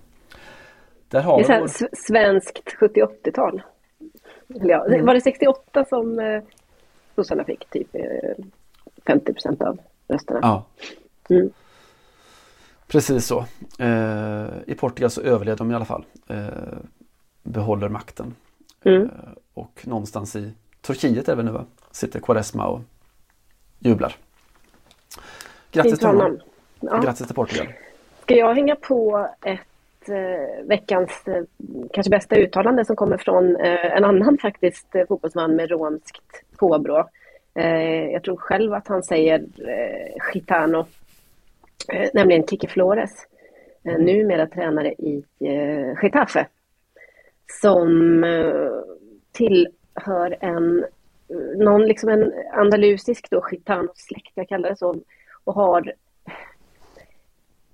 Speaker 2: Där
Speaker 3: Det
Speaker 2: har
Speaker 3: är så här
Speaker 2: vår...
Speaker 3: svenskt 70-80-tal. Eller ja,
Speaker 2: Mm.
Speaker 3: Var det 68 som eh, sossarna fick typ eh, 50 procent av rösterna?
Speaker 2: Ja.
Speaker 3: Mm.
Speaker 2: Precis så. Eh, I Portugal så överlevde de i alla fall. Eh, behåller makten.
Speaker 3: Mm.
Speaker 2: Eh, och någonstans i Turkiet även nu va? sitter Quaresma och jublar. Grattis till honom.
Speaker 3: Ja.
Speaker 2: Grattis till Portugal.
Speaker 3: Ska jag hänga på ett eh, veckans eh, kanske bästa uttalande som kommer från eh, en annan faktiskt eh, fotbollsman med romskt påbrå. Eh, jag tror själv att han säger eh, gitano, eh, nämligen Kike Flores, eh, numera tränare i eh, Getafe, som tillhör en, någon liksom en andalusisk då, gitano-släkt, jag kallar det så, och har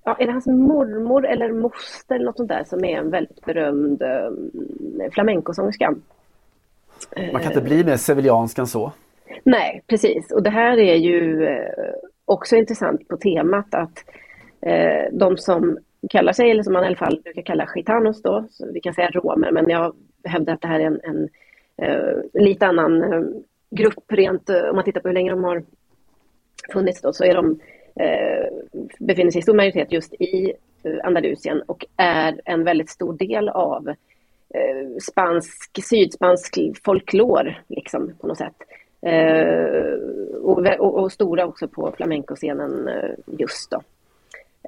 Speaker 3: ja, är det hans mormor eller moster eller något sånt där som är en väldigt berömd eh, flamencosångerska.
Speaker 2: Man kan inte bli mer seviljansk än så.
Speaker 3: Nej, precis. Och det här är ju eh, också intressant på temat att eh, de som kallar sig, eller som man i alla fall brukar kalla gitanos då, vi kan säga romer, men jag hävdar att det här är en, en eh, lite annan eh, grupp rent, eh, om man tittar på hur länge de har funnits då, så är de, eh, befinner sig i stor majoritet just i eh, Andalusien och är en väldigt stor del av eh, spansk, sydspansk folklor, liksom, på något sätt. Eh, och, och, och stora också på flamencoscenen eh, just då.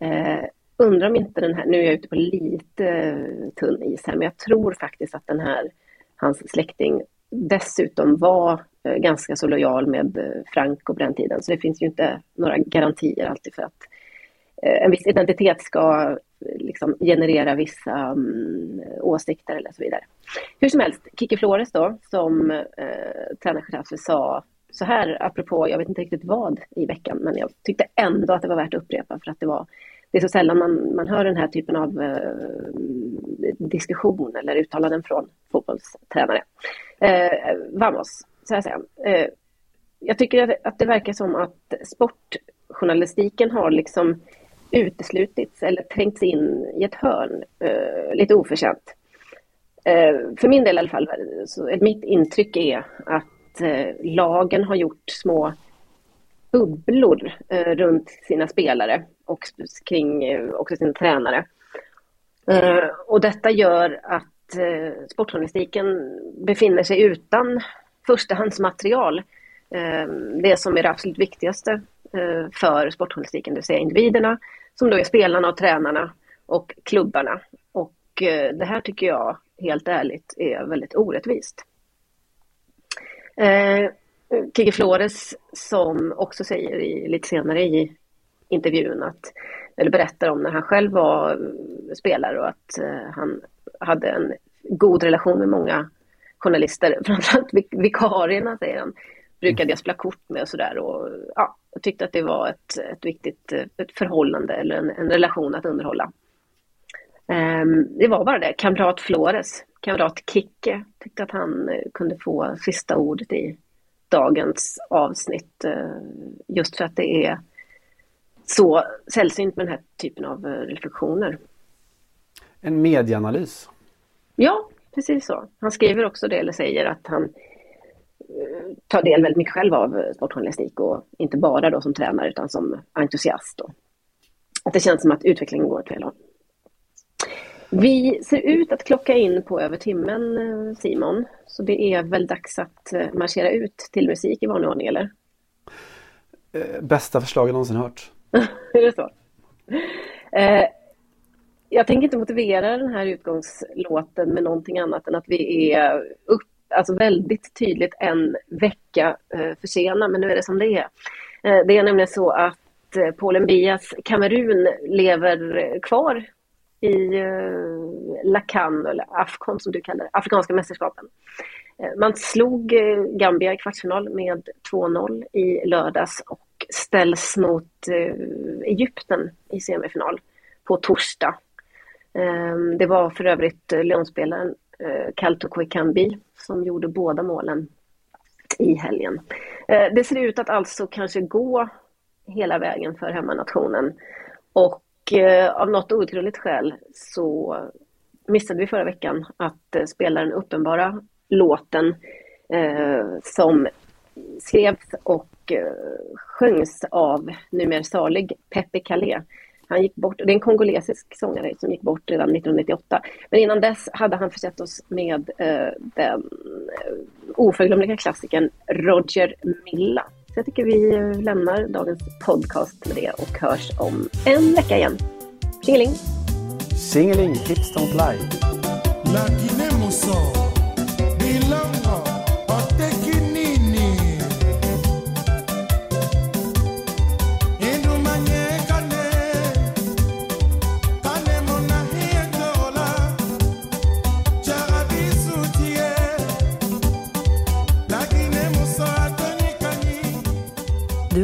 Speaker 3: Eh, undrar om inte den här, nu är jag ute på lite eh, tunn is här, men jag tror faktiskt att den här, hans släkting dessutom var eh, ganska så lojal med eh, Franco på den tiden. Så det finns ju inte några garantier alltid för att eh, en viss identitet ska liksom generera vissa um, åsikter eller så vidare. Hur som helst, Kiki Flores då, som eh, tränar sa så här, apropå, jag vet inte riktigt vad i veckan, men jag tyckte ändå att det var värt att upprepa för att det var det är så sällan man, man hör den här typen av eh, diskussion eller uttalanden från fotbollstränare. Eh, vamos, så här säger han. Eh, jag tycker att, det verkar som att sportjournalistiken har liksom uteslutits eller trängts in i ett hörn, eh, lite oförtjänt. Eh, för min del i alla fall, så mitt intryck är att eh, lagen har gjort små bubblor eh, runt sina spelare och kring eh, också sina tränare. Eh, och detta gör att eh, sportjournalistiken befinner sig utan förstahandsmaterial. Eh, det som är det absolut viktigaste eh, för sportjournalistiken, det vill säga individerna som då är spelarna och tränarna och klubbarna. Och eh, det här tycker jag helt ärligt är väldigt orättvist. Eh, Kiki Flores som också säger i, lite senare i intervjun att, eller berättar om när han själv var spelare och att eh, han hade en god relation med många journalister, framförallt vikarierna säger han, brukade jag spela kort med och sådär. Och, ja, jag tyckte att det var ett, ett viktigt eh, ett förhållande eller en, en relation att underhålla. Um, det var bara det. Kamrat Flores, kamrat Kicke, tyckte att han eh, kunde få sista ordet i dagens avsnitt. Just för att det är så sällsynt med den här typen av uh, reflektioner.
Speaker 2: En medieanalys.
Speaker 3: Ja, precis så. Han skriver också det, eller säger att han tar del väldigt mycket själv av sportjournalistik och inte bara då som tränare utan som entusiast. Och att det känns som att utvecklingen går åt fel håll. Vi ser ut att klocka in på över timmen, Simon. Så det är väl dags att marschera ut till musik i vanlig ordning, eller?
Speaker 2: Bästa förslag jag någonsin hört.
Speaker 3: är det så? Eh, jag tänker inte motivera den här utgångslåten med någonting annat än att vi är upp, alltså väldigt tydligt en vecka eh, försena, men nu är det som det är. Eh, det är nämligen så att eh, Bias Kamerun lever kvar i eh, Lacan, eller Afcon som du kallar det, Afrikanska mästerskapen. Eh, man slog eh, Gambia i kvartsfinal med 2-0 i lördags och ställs mot eh, Egypten i semifinal på torsdag. Ehm, det var för övrigt eh, Leonspelaren eh, Kalto Koikambi som gjorde båda målen i helgen. Eh, det ser ut att alltså kanske gå hela vägen för hemmanationen. Och eh, av något outgrundligt skäl så missade vi förra veckan att eh, spela den uppenbara låten eh, som skrevs och sjöngs av numera salig Pepe Calais han gick bort, det är en kongolesisk sångare som gick bort redan 1998. Men innan dess hade han försett oss med eh, den eh, oförglömliga klassikern Roger Milla. Så jag tycker vi eh, lämnar dagens podcast med det och hörs om en vecka igen. Tjingeling!
Speaker 2: Singeling, hips don't lie.